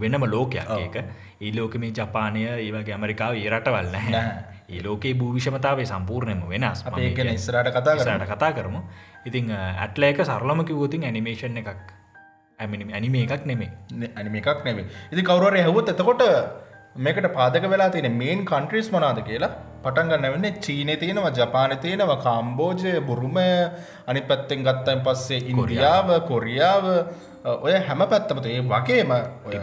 වෙනම ලෝකයක් ඒක. ඒ ලෝක මේ ජපානය ඒවගේ ඇමරිකාව ඒ රටවල් නැහැ නැහැ. ඒ ලෝකේ භූවිෂමතාවේ සම්පූර්ණයම වෙනස්. මම ඒක කියන්නේ ඉස්සරට කතා කර ඉස්සරහට කතා කරමු. ඉතිං ඇට්ලයක සරලම කිවූතින් ඇනිමේෂන් එකක් ඇමිනි ඇනිම එකක් නෙමේ අනිම එකක් නෙවේ ඉති කවරුවර ඇහුවත් එතකොට මේකට පාදක වෙලා තියෙන මේන් කන්ට්‍රීස් මනාද කියලා පටන්ගන්න වෙන්නේ චීනය තියෙනවා ජපාන තියෙනවා කාම්බෝජය බුරුමය අනි පැත්තෙන් ගත්තයින් පස්සේ ඉන්දියාව කොරියාව ඔය හැම පැත්තමත ඒ වගේම ඔය,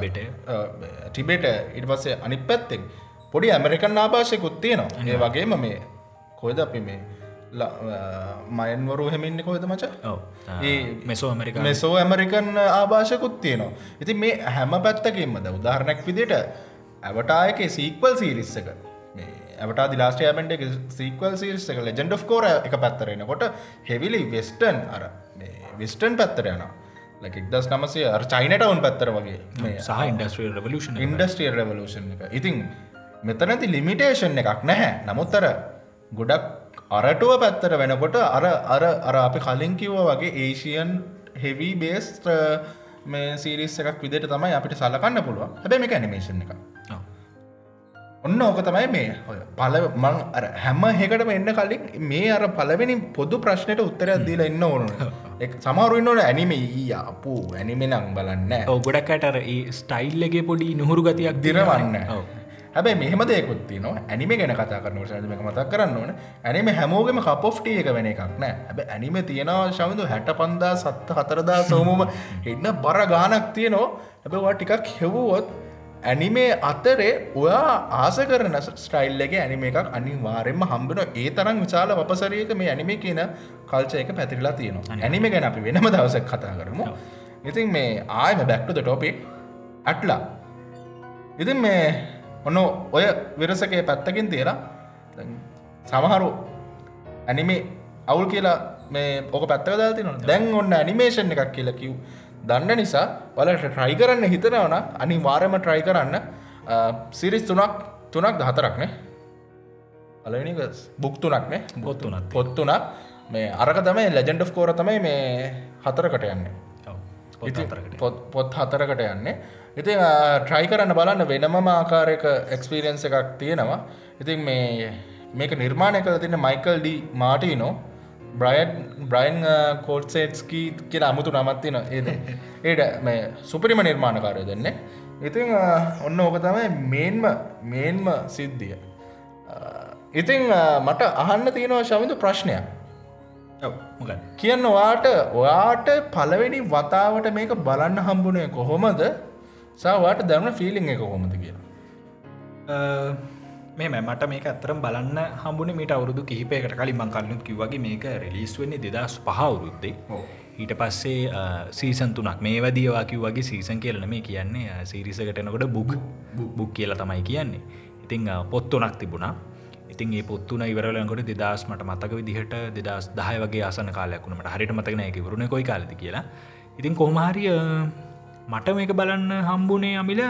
ටිබෙට. ඉට පස්සේ අනි පැත්තෙන් පොඩි ඇමරිකන් ආභාෂයකුත් තියෙනවා. ඒ වගේම මේ කොයද අපි මේ මයන්වරු හෙමින්නේ කොහෙද මච? ඒ මෙසෝ ඇමරිකා මෙසෝ ඇමරිකන් ආභාෂකුත් තියෙනවා. ඉති මේ හැම පැත්තකින්මද උදාහරණයක් විදිට ඇවටායක සීක්වල් සීරිස්සක දිලාස්ටයමෙන්ට සීක්වල් සිරිස්ස එක ලෙජෙන්ඩ් of කෝර එක පැත්තරෙන කොට හෙවිලි වෙස්ටන් අර විස්ටන් පැත්තර යන ලෙක් දස් නමසේ චයිනටවුන් පැත්තර වගේ. සහ ඉන්ඩස්ට්‍රියල් රවලූෂන් ඉන්ඩස්ටියල් රවලූෂන් එක. ඉතින් මෙතනති ලිමිටේෂන් එකක් නැහැ. නමුත්තර ගොඩක් අරටුව පැත්තර වෙනකොට අර අර අර අපි කලින් කිව්ව වගේ ඒෂයන් හෙවී බේස් මේ සිරිස් එකක් විදිට තමයි අපිට සලකන්න පුළුවන්. හැබැ මේ ඇනිමේෂන් එක ඔන්න ඕක තමයි මේ ඔය පල මං අර හැම හෙකටම එන්න කලින් මේ අර පලවෙනි පොදු ප්‍රශ්නයට උත්තරයක් දීලා ඉන්න ඕන. සමහරුන්න ඕන ඇනිම අපපු ඇනිමෙනං බලන්න. ඔව ගොඩක්කටර ඒ ස්ටයිල්ලගේ පොඩි නොහුරු ගතියක් දිරවන්න. හැබැයි මෙහම දෙකුත්ති න ඇනිම ගැන කතා කරන ශදමක මතක් කරන්න ඕන. ඇනිම හැමෝගම කපොෆ්ටිය එක වෙන එකක් නෑ. ඇබ ඇනිම තියෙනවා ශවිදු හැට පන්දා සත්ත හතරදා සෝමුම එන්න බර ගානක් තියනවා. හැබවා ටිකක් හෙවුවොත් ඇනිමේ අතරේ ඔයා ආස කරන ස්ටයිල්ලගේ ඇනිම එකක් අනිවාරෙන්ම හම්බෙන ඒ තරම් විශාල වපසරයක මේ ඇනිමේ කියන කල්චයක පැතිරලා තියෙනවා. ඇනිම ගැන අපි වෙනම දවසක් කතා කරමු. ඉතින් මේ ආයම බැක්ටුද ටොපේ ඇට්ලා ඉතින් මේ ඔන්න ඔය විරසකේ පැත්තකින් තියලා සමහරු ඇනිමේ අවුල් කියලා මේ ඕක පැත්තක දාති නො දැන් ඔන්න ඇනිමේෂන් එකක් කියලා කිව්. දන්න නිසා බලට ට්‍රයි කරන්න හිතනවන අනි වාරම ට්‍රයි කරන්න සිරිස් තුනක් තුනක් දහතරක්නේ අලනික බුක් තුනක්නේ පොත් තුනක්. පොත්තුනක් මේ අරක තමයි ලෙජෙන්ඩ් කෝර තමයි මේ හතරකට යන්නේ. පොත් හතරකට යන්නේ ඉතින් ට්‍රයි කරන්න බලන්න වෙනම ආකාරයක එක්ස්පිරියන්ස එකක් තියෙනවා. ඉතින් මේ මේක නිර්මාණය කළ තින්න Michael DiMartino Bryan Bryan Konietzko කියලා අමුතු නමත්තින ඒද ඒට මේ සුපරිම නිර්මාණකාරය දෙන්නේ. ඉතින් අ, ඔන්න ඕක තමයි මේන්ම මේන්ම සිද්ධිය. ඉතිං මට අහන්න තියෙනවා ශවිදු ප්‍රශ්නයක්. කියන්න ඔයාට ඔයාට පලවෙනි වතාවට මේක බලන්න හම්බුණේ කොහොමද සවාට දැන ෆිලිං එක කොහොමද කියලා? මේ මට මේක අතරම් බලන්න හම්බුණ මට අවුරුදු කිහිපයකට කලින් මං කල්ලුත් කිව්වගේ මේක රෙලිස් වෙන්නේ දෙදස් පහවුරුද්දේ ඊට පස්සේ සීසන් තුනක්. මේ වදියවා කිව්වගේ සීසන් කියලන මේ කියන්නේ සිරිසකටනකොට බුක් බුක් කියලා තමයි කියන්නේ. ඉතිං පොත්තුනක් තිබුණා. ඉතින් ඒ පොත්තුන ඉවරලකට දෙදස් මට මතක විදිහට දෙදස් දහය වගේ ආසන කාලයක්ුණට හරිට මතකන එක වරුණ කොයි කාලද කියලා. ඉතින් කොහමහරිය මට මේක බලන්න හම්බුනේ අමිල.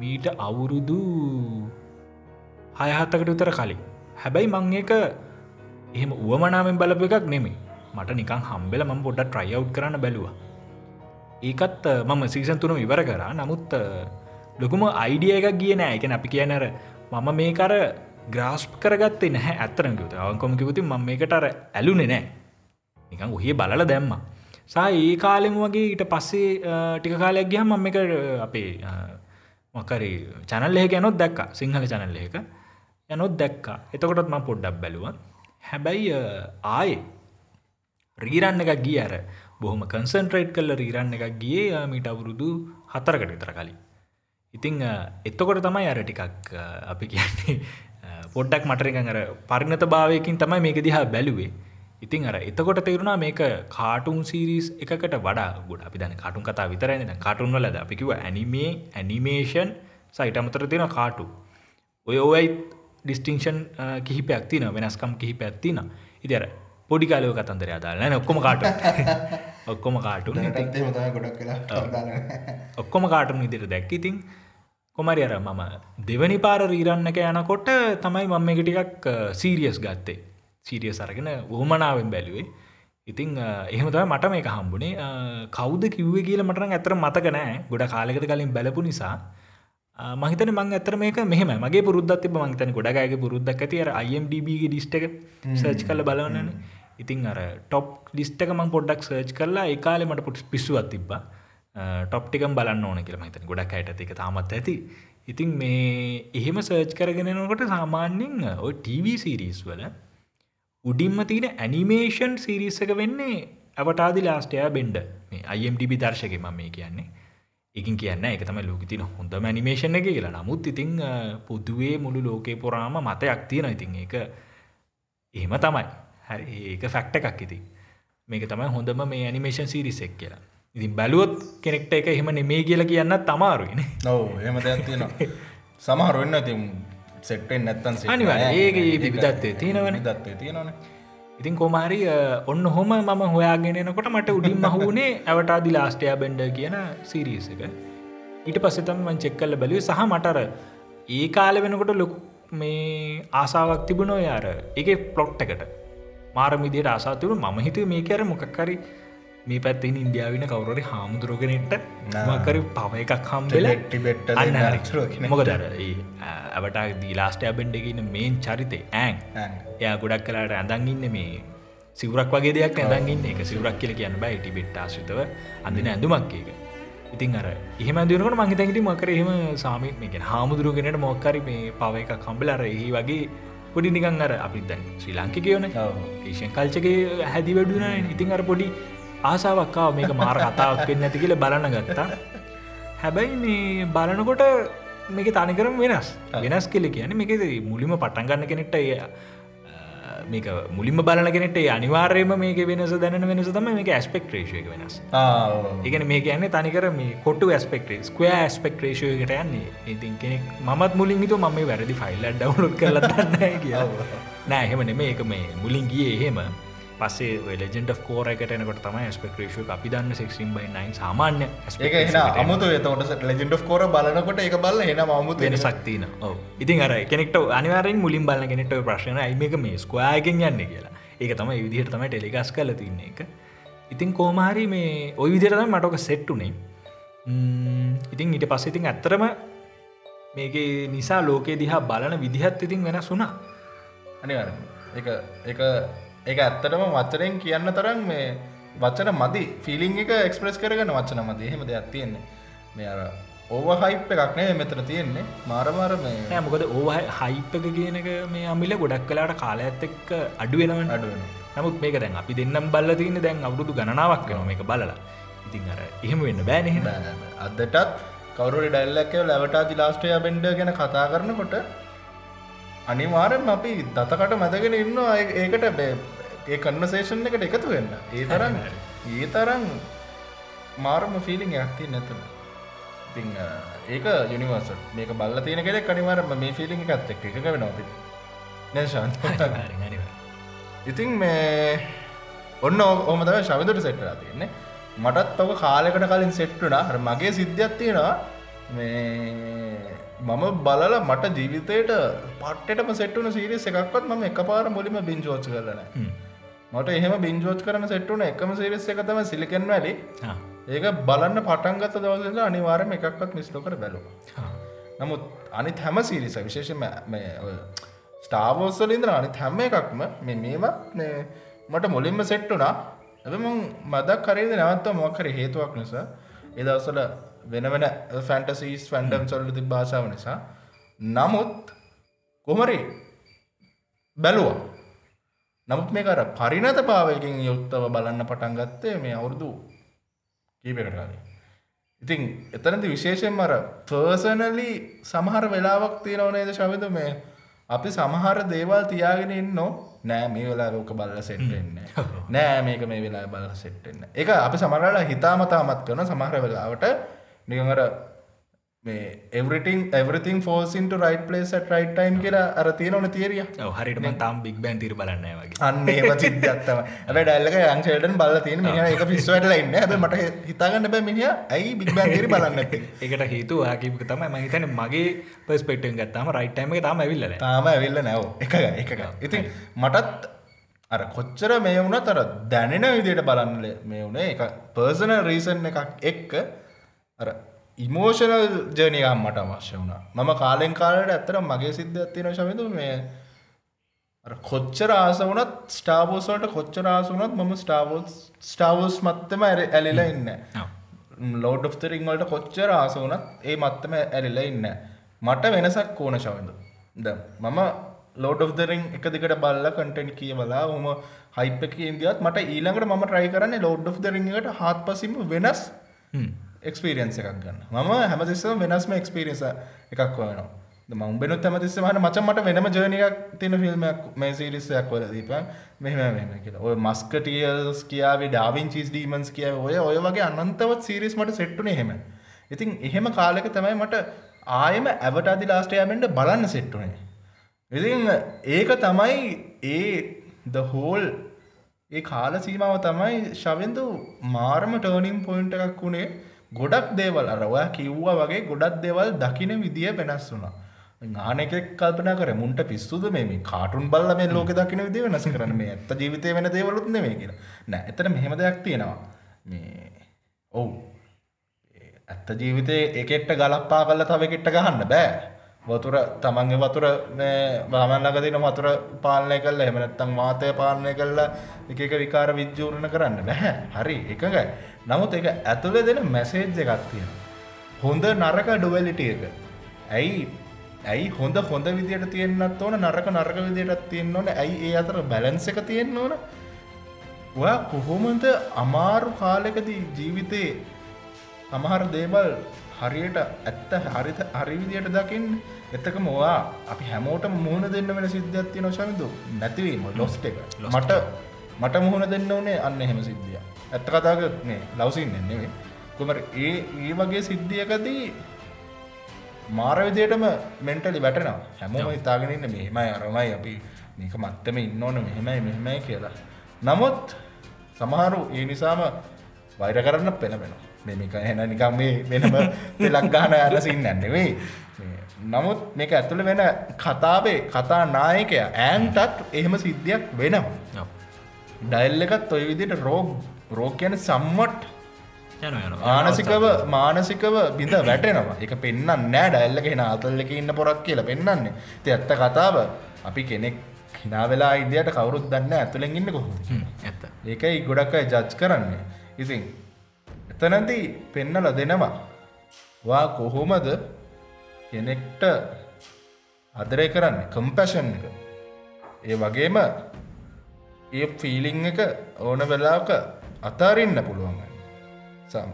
මීට අවුරුදු හයහත්තකට විතර කලින්. හැබැයි මං එක එහෙම උවමනාවෙන් බලප එකක් නෙමේ මට නිකං හම්බෙල මම පොඩ්ඩ ට්‍රයිව් කරන්න බැලවා. ඒකත් අ, මම සීසන් තුනම ඉවර කරා. නමුත් අ, ලොකුම අයිඩිය එකක් ගිය නෑ. එක අපි කියනර මම මේකර ග්‍රාස්් කරගත්තේ නැහැ ඇත්තරකිවත අවංකොම කිවති ම මේකට අර ඇලුනෙ නෑ. නිකං ඔහේ බලල දැම්ම. සා ඒ කාලෙම වගේ ඊට පස්සේ අ, ටික කාලයක් ගියම් මම එක අපේ මොකරි චැනල් එක යනොත් දැක්ක. සිංහල චැනල් එක යනොත් දැක්කා. එතකොටත් ම පොඩ්ඩක් බැලුව. හැබැයි අ, ආයේ රීරන්න එකක් ගිය අර බොහොම කන්සන්ට්‍රේට් කල්ල රීරන්න එකක් ගියේ මීට අවුරුදු හතරකට විතර කලින්. ඉතිං අ, එත්තකොට තමයි අර ටිකක් අ, අපි කියන්නේ අ, පොඩ්ඩක් මටරිකන් අර පරිණත භාවයකින් තමයි මේක දිහා බැලුවේ. ඉතින් අර එතකොට තේරුණා මේක කාටුන් සිරිස් එකකට වඩා ගොඩ. අපි දැන කාටුන් කතා විතරන කාටුන් වලද අපිකිව ඇනිමේ ඇනිමේෂන් සයිට අමතර තියෙන කාටු ඔය ඔයි ඩිස්ටිංෂන් කිහිපයක් තින වෙනස්කම් කිහිපයක් තින ඉතිර පොඩි කාලව කතන්දර අදාලන ඔක්කොම කාට ඔක්කොම දාලා ඔක්කොම කාටුන් විදිර දැක් ඉතින් කොමරි අර මම දෙවනි පාර රීරන්නක යනකොට තමයි මම එක ටිකක් සීරියස් ගත්තේ සීරියස් අරගෙන වහමනාවෙන් බැලුවේ. ඉතිං එහෙම තම මට මේක හම්බුණේ කෞද කිව්වේ කියල මටන ඇතර මතක නෑ ගොඩ කාලෙකට කලින් බැලපු නිසා. මහිතන මං ඇතර මේක මෙහම මගේ පුරුද්දත් මංතන ගොඩගගේ පුරුද්දක් ඇති. අර අයිම්ඩබගේ ඩිස්ටක සර්ච් කල බලවන්නන ඉතින් අර ටොප් ලිස්ටක මං පොඩ්ඩක් සර්ච් කරලා ඒකාලෙ මට පුට් පිස්සුවත් තිබ්බා. ටොප්ටිකම් බලන්න ඕන කියල මහිතන ගොඩක් අයට එක තාමත් ඇති. ඉතින් මේ එහෙම සර්ච් කරගෙනනකොට සාමාන්‍යෙන් ඔය TV සිරිස් වල උඩින්ම තියෙන ඇනිමේෂන් සිරිස්සක වෙන්නේ ඇවටාදි ලාස්ටයා බෙන්ඩ මේ අයිම්ඩබි දර්ශක ම මේ කියන්නේ. එකින් කියන්න එක තම ලෝක තින හොඳ මැනිමේෂණ එක කියලා. නමුත් ඉතිං පුදුවේ මුළු ලෝකේ පුරාම මතයක් තියෙන ඉතින් ඒක එහෙම තමයි. හරි ඒක ෆැක්ට එකක් ඉති මේක තමයි හොඳම මේ ඇනිමේෂන් සිරිසෙක් කියලා. ඉතින් බැලුවොත් කෙනෙක්ට එක එහෙම නෙමේ කියලා කියන්න තමාරුගෙන ඔව එහම දෙයක් තියෙනවා. සමහරුවෙන්න ඉතින් සෙට්ටෙන් නැත්තන් අනිවාර්යෙන් ඒක ඒ විවිධත්වය තියෙනවනේ. දත්වය තියෙනවන. ඉතින් කොමාරි ඔන්න හොම මම හොයාගෙනනකොට මට උඩින් මහුණේ ඇවටාදි ලාස්ටයා බෙන්ඩ කියන සිරීස එක. ඊට පස්සතම මං චෙක්කල්ල බැලුව සහ මටර ඒ කාල වෙනකොට ලොකු මේ ආසාාවක් තිබුණෝ යාර එක පලොට් එකට. මාරමිදියට ආසාතිවරු මම හිතුව මේ කර මොකක්කරි මේ පැත්තින් ඉන්දියාවින කවුරරි හාමුදුරුවගෙනෙට මකර පව එකක් හම්බෙල ටිබෙට්ට මොකදර ඇවට දීලාස්ටය බෙන්ඩගෙන මේන් චරිතය ඇන් එයා ගොඩක් කලාට ඇඳංගන්න මේ සිවරක් වගේ දෙයක් ඇඳගන්න එක සිවරක් කියල කියන්න බයි ටිබෙට් ආශිතව අඳන ඇඳුමක් එක ඉතින් අර එහම දුරකට මහිතැට මකර එහෙම සාමිත් මේක හාමුදුරුවගෙනට මොක්කරි මේ පව එක කම්බල අර එහි වගේ පොඩි නිකන් අර අපිත් දැන් ශ්‍රී ලංක කියවන ඒෂන් කල්චගේ හැදි වැඩුන ඉතින් අර පොඩි ආසාාවක්කාව මේක මාර කතාවක් වෙන්න ඇති කියල බලන්න ගත්තා. හැබැයි මේ බලනකොට මේක තනිකරම වෙනස්. වෙනස් කෙල කියන මේක මුලිම පටන්ගන්න කෙනෙක්ට එය මේක මුලින්ම බලගෙනට අනිවාර්යම මේක වෙනස දැන වෙනස තම මේක ඇස්පෙක් රේෂයක වෙනස්. ඒගන මේ කියන්න තනිකර මේ කොට්ටු ඇස්පෙක්ටේ ස්කය ඇස්පෙක් රේෂයකට යන්නේ. ඉතින් කෙනෙක් මත් මුලින් හිතු ම වැරදි ෆයිල්ල ඩවලොඩ් කරලන්න කිය නෑ එහෙම නෙම ඒක මේ මුලින් ගිය එහෙම පසේ ලෙජෙන්ට කෝරකටනකට තම ස්පෙක්‍රේෂ අපි දන්න සෙක්සිම් බයි නයින් සාමාන්‍ය අමුතු තොට ලෙජෙන්ඩ් කෝර බලනකොට එක බල එන අමුතු වෙන සක්තින ඉතින් අර කෙනෙක්ට අනිවාරෙන් මුලින් බල කෙනෙට ප්‍රශ්න අයිමක මේ ස්කයාගෙන් යන්න කියලා. ඒක තම විදිහට තමයි ටෙලිගස් කල තින්නේ එක ඉතින් කෝමාරි මේ ඔය විදිරතම මටක සෙට්ටුනේ ඉතින් ඊට පස්ස ඉතින් ඇත්තරම මේක නිසා ලෝකේ දිහා බලන විදිහත් ඉතින් වෙන සුනා අනිවර එක එක එක ඇත්තටම වචරෙන් කියන්න තරම් මේ වචන මදි. ෆිලිං එක එක්ස්ප්‍රස් කරගන්න වචන මදී. හෙම දෙයක් තියෙන්නේ. මේ අර ඕව හයිප් එකක් නෑ මෙතන තියෙන්නේ. මාරමාර මේ නෑ මොකද ඕහ හයිප් එක කියන එක මේ අමිල ගොඩක් කලාට කාල ඇත් එක්ක අඩුවෙනව අඩුවෙන නමුත් මේක දැන් අපි දෙන්නම් බල්ල තියන්න දැන් අවුරුදු ගණනාවක් වෙන මේක බලලා. ඉතින් අර එහෙම වෙන්න බෑනෙහ අදටත් කවරු ඩැල්ලක්ක ලැවටා ලාස්ටය බෙන්ඩ ගැන කතා කරනකොට අනිවාරෙන් අපි දතකට මැදගෙන ඉන්න ඒකට ඒ කන්නසේෂන් එකට එකතු වෙන්න. ඒ තරන්න ඒ තරන් මාරම ෆිලිං ඇත්ති නැතුන ඉතිං ඒක යුනිවර්ස මේක බල්ල තියෙන කෙනෙක් අනිවාරම මේ ෆිලිං එකත් එක් එක වෙන අපි නැශාන් ඉතින් මේ ඔන්න ඕම තම ශවිදුට සෙට්ටලා තියන්නේ. මටත් ඔක කාලෙකට කලින් සෙට්ටුනා හර මගේ සිද්ධියත් තියෙනවා. මේ මම බලල මට ජීවිතයට පට්ටම සෙට්ටුන සිරිස් එකක්වත් ම එක පාර මුලිම බිංජෝච් කරලන මට එහෙම බිංජෝච් කරන සෙට්ටුන එකම සිරිස් එකතම සිලිකෙන් වැලි ඒක බලන්න පටන්ගත දවසල අනිවාරම එකක්වත් මිස්ලෝකර බැලු නමුත් අනි හැම සිරිස විශේෂම ස්ටාවෝස්සලින්ද්‍ර අනි හැම එකක්ම මේ මේමත් මට මුලින්ම සෙට්ටුනා ඇ මදක් කරේද නැවත්ව මොකර හේතුවක් නිසා එදවසල වෙන වෙන ෆැන්ටසීස් ෆැන්ඩම් සොල්ල ති භාෂාව නිසා. නමුත් කොමරි බැලුවා. නමුත් මේ කර පරිනත පාවයකින් යුත්තව බලන්න පටන් ගත්තේ මේ අවුරුදු කීපකට කාලේ. ඉතින් එතනති විශේෂයෙන් මර පර්සනලි සමහර වෙලාවක් තියෙනවනේද ශවිද මේ අපි සමහර දේවල් තියාගෙන ඉන්නෝ. නෑ මේ වෙලා රෝක බල්ල සෙට්ටෙන්න නෑ. මේක මේ වෙලා බල්ල සෙට්ටෙන්න එක අපි සමරලා හිතාමතාමත් කරන සමහර වෙලාවට නිකඟට මේ everything everything falls into right place right time කියලා අර තියෙන ඕන තේරිය හරිටම තාම් බික් බෑන් තිර බලන්න වගේ. අන්න ඒම සිද්ධත්තම ඇ ඩල්ලක යංශයටන් බල තියෙන මිනි එක පිස්වට ඉන්න. ඇ මට හිතාගන්න බෑ මිනිිය ඇයි බික් බෑන්තිරි බලන්න ඇති එකට හේතු ආකිපක තම ම හිතන මගේ පස්පෙක්ටෙන් ගත්තම රයිට්ටම තම ඇවිල්ල තාම ඇවිල්ල නැව එක එක ඉතින් මටත් අර කොච්චර මේ වුණ තර දැනෙන විදියට බලන්න මේ වුණේ. එක පර්සනල් රීසන් එකක් එක්ක ඉමෝෂනල් ජනයම් මට අවශ්‍ය වුණා. මම කාලෙන් කාලට ඇත්තර මගේ සිද්ධ ඇත්තින ශමිතු මේ කොච්චර ආස වනත් ස්ටාබෝසට කොච්චර ආසුනත් මම ස්ටාවෝස් ස්ටාවෝස් මත්තම ඇ ඇලිලා ඉන්න ලෝඩ් ෝතරිං වලට කොච්චර ආස වනත් ඒ මත්තම ඇලිලා ඉන්න මට වෙනසක් ඕන ශවිඳු ද මම ලෝඩ් ෝදරිං එක දිකට බල්ල කටෙන්් කියවලා හොම හයිපක ඉදිත් මට ඊළඟට ම ට්‍රයි කරන්න ලෝඩ් ෝ් දරිංට හත් පසිම වෙනස් එක්ස්පිරියන්ස එකක් ගන්න. මම හැමතිස්සම වෙනස්ම එක්ස්පිරියස එකක් වනවා මංබෙනු ඇමතිස්සමට මචන් මට වෙනම ජනයක් තින ෆිල්ම්මයක් මේ සිරිස්සයක් වල දීපන්. මෙහම වෙන කියලා. ඔය මස්කටියල්ස් කියාවේ ඩාවින් චිස් ඩීමන්ස් කිය ඔය ඔය වගේ අනන්තවත් සිරිස් මට සෙට්ටුන හෙම ඉතින් එහෙම කාලෙක තමයි මට ආයම ඇවට අදි ලාස්ටයමෙන්ට බලන්න සෙට්ටුනේ ඉතින් ඒක තමයි ඒ ද හෝල් ඒ කාල සීමාව තමයි ශවින්දු මාරම ටර්නිම් පොයින්ට එකක් වුණේ ගොඩක් දේවල් අරවා කිව්වා වගේ ගොඩක් දෙවල් දකින විදිිය වෙනස් වුනා ආනෙක කල්පන කර මුන්ට පිස්සුද මේ කාටුන් බල්ල මේ ලෝක දකින විදි වෙනස් කරන මේ ඇත්ත ජීවිතය වෙන දේවලුත් නෙමේ කියෙන නෑ එතන මෙහෙම දෙයක් තියෙනවා. මේ ඔවු. ඇත්ත ජීවිතය එකෙට්ට ගලප්පා කල්ල තව කෙට්ට ගහන්න බෑ. වතුර තමන්ගේ වතුර බාමල්ලගදින වතුර පාලනය කල්ල එමනත්තම් මාතය පාලනය කල්ලා එක එක විකාර විද්‍යූරණ කරන්න බැහැ හරි එකගයි නමුත් එක ඇතුළ දෙන මැසේජ්ජ එකක් තියෙන හොඳ නරක ඩුවලිටිය එක. ඇයි? ඇයි හොඳ හොඳ විදියට තියෙන්න්නත් ඕන නරක නරක විදියටත් තියෙන්න්න ඕන? ඇයි ඒ අතර බැලන්ස එක තියෙන්න්න ඕන? ඔයා කොහොමද අමාරු කාලෙකදී ජීවිතයේ සමහර දේවල් හරියට ඇත්ත හරිත හරිවිදියට දකිින් එතක මොවා අපි හැමෝට මුහුණ දෙන්න වෙන සිද්ධත්ති නොශමිදු නැතිවීම ලොස්ට එක. මට මට මුහුණ දෙන්න ඕනේ අන්න එහෙම සිද්ධිය ඇත්ත කතාගනේ ලවසින් එන්නෙවේ කුමර ඒ ඒ වගේ සිද්ධියකදී මාරවිදියටම මෙන්ටලි වැටනවා. හැමෝම ඉතාගෙනන්න මෙහෙමයි අරමයි අපි මේක මත්තම ඉන්න ඕන මෙහෙමයි මෙහෙමයි කියලා. නමුත් සමහරු ඒ නිසාම වෛර කරන්න පෙනබෙනවා මෙමික එන නිකම් මේ වෙනම පෙලක් ගාන ඇලසින්න ඇන්නෙවෙයි නමුත් මේක ඇතුළ වෙන කතාවේ කතා නායකය ඇන්ටත් එහෙම සිද්ධියක් වෙනවා. ඩයිල් එකත් ඔය විදිට රෝග රෝග කියන සම්මට් ආනසිකව මානසිකව බිඳ වැටෙනවා. එක පෙන්න්න නෑ. ඩැල්ලක හෙන අතල්ලක ඉන්න පොරක් කියලා පෙන්න්නන්නේ ති ඇත්ත කතාව අපි කෙනෙක් හිනා වෙලා ඉදියට කවරුත් දන්න ඇතුළෙන් ඉන්න කොහො ඇත්ත. ඒකයි ගොඩක් ජජ් කරන්නේ. ඉතින් එතනදී පෙන්නල දෙනවා. වා කොහොමද? කෙනෙක්ට අදරය කරන්න කම්පැෂන් එක. ඒ වගේම ඒ ෆීලිං එක ඕන වෙලාක අතාරන්න පුළුවන්.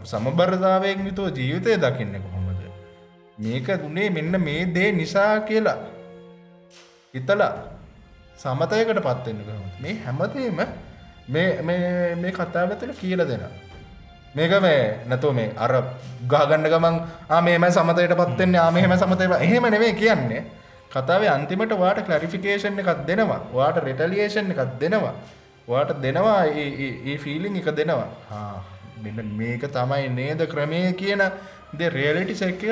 සමබරධාවයෙන් යුතුව ජීවිතය දකින්න කොහොමද? මේක දුනේ මෙන්න මේ දේ නිසා කියලා. හිතලා සමතයකට පත්වෙන්න කොහොම මේ හැමතේම මේ කතාව තුළ කියල දෙන මේක මේ නැතුව මේ අර ගාගන්න ගමන් ආමේම සමතයට පත්වෙන්නේ ආමහෙම සමතය එහෙම නෙවේ කියන්නේ. කතාවේ අන්තිමට වාට කලරිෆිකේෂන් එකක් දෙනවා. වාට රෙටලියේෂන් එකක් දෙනවා. වාට දෙනවා ඒ ෆිලිං එක දෙනවා. මෙන්න මේක තමයි නේද ක්‍රමය කියන ද රේලිටි සැක්ක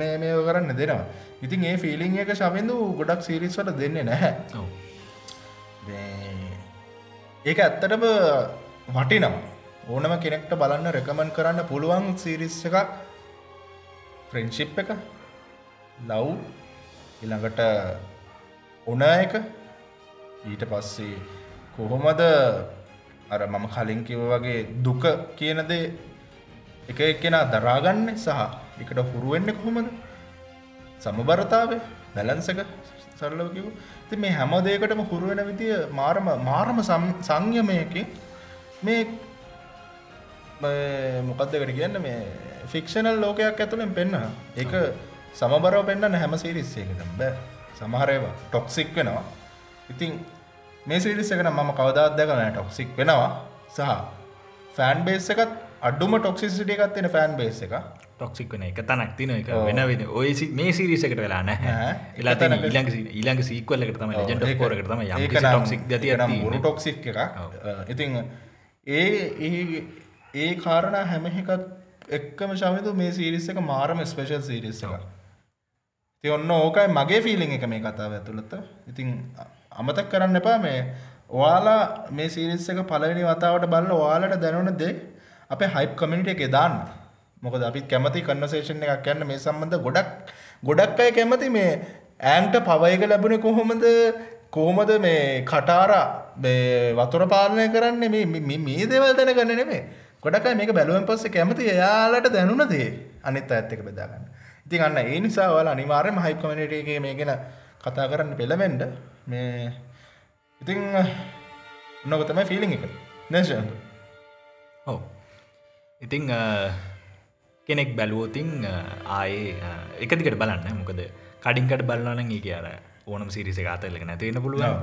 නෑ කරන්න දෙනවා. ඉතින් ඒ ෆිලිං එක ශමින්දු ගොඩක් සිරිස්වල දෙන්නේ නැහැ. ඒක ඇත්තටම වටිනම් ඕනම කෙනෙක්ට බලන්න රැකමන් කරන්න පුළුවන් සිරිස් එකක්. ෆ්‍රෙන්ශිප් එක. ලව් ඉළඟට උන එක. ඊට පස්සේ කොහොමද? අර මම කලින් කිව වගේ දුක කියනදේ එක එක්කෙනා දරාගන්න සහ එකට හුරුවෙන්න කොහොමද? සමබරතාවේ බැලන්සක සරලව කිව ති මේ හැම දේකටම හුරුවෙන විදිය මාරම මාරම සංයමයකින් මේ මොකක්දකට කියන්න? මේ ෆික්ෂනල් ලෝකයක් ඇතුළෙන් පෙන්න්න. එක සමබරව පෙන්න්න හැම සිරිස්සේකතම් බෑ. සමහරයවා ටොක්සික් වෙනවා. ඉතින් මේ සිරිස් එකන මම කවදාත් දැකන ටොක්සික් වෙනවා. සහ ෆෑන් බේස් එකත් අඩුම ටොක්සිසිටිය එකත් තියෙන ෆෑන් බේස් එක ටොක්සික් වන එක තනක් තින එක වෙන වෙන ඔය මේ සිරිසකට වෙලා නෑ නෑ. එලා එක තැනක- ඊළඟ සීක්වල්ලකට තම ජෙන්ට පෝරකට තම ටොක්සික් ගතිය ටොක්සික් එකක්. ඉතින් ඒ ඒ ඒ කාරණ හැම එකත් එක්කම ශවිදු මේ සිරිස් එක මාරම ස්පේෂල් සිරිස් එක ති ඔන්න ඕකයි මගේ ෆිලිං එක මේ කතාව ඇතුළත. ඉතින් අ- අමතක් කරන්න එපා මේ ඔයාලා මේ සිරිස් එක පලවෙනි වතාවට බල්ල ඔයාලට දැනුන දේ අපේ හයිප් කමිනිට එක දාන්න. මොකද අපි කැමති කන්නසේෂන් එකක් කියන්න මේ සම්බන්ධ ගොඩක් ගොඩක් අය කැමති මේ ඇන්ට පවයක ලැබුණ කොහොමද? කොහොමද මේ කටාරා මේ වතුර පාලනය කරන්න? මේ මේ- මේ දේවල් දැනගන්න නෙමේ ගොඩක් අය මේක බැලුවෙන් පස්සේ කැමති එයාලට දැනුණ දේ අනිත් අයත් එක්ක බෙදාගන්න. ඉතින් අන්න ඒ නිසා ඔයාලා අනිවාර්යයෙන්ම හයිප් කමියුනිටි එකේ මේ ගැන කතා කරන්න පෙළඹෙන්න මේ ඉතින් නොක තමයි ෆීලිං එක. නේද? ඔව ඉතිං කෙනෙක් බැලුවෝතින් ආයේ එක දිකට බලන්න මොකද කඩින්කට බලන්න ඒ කියර ඕනම් සිරිස කාතල්ලක නැතිවෙන පුළුවන්.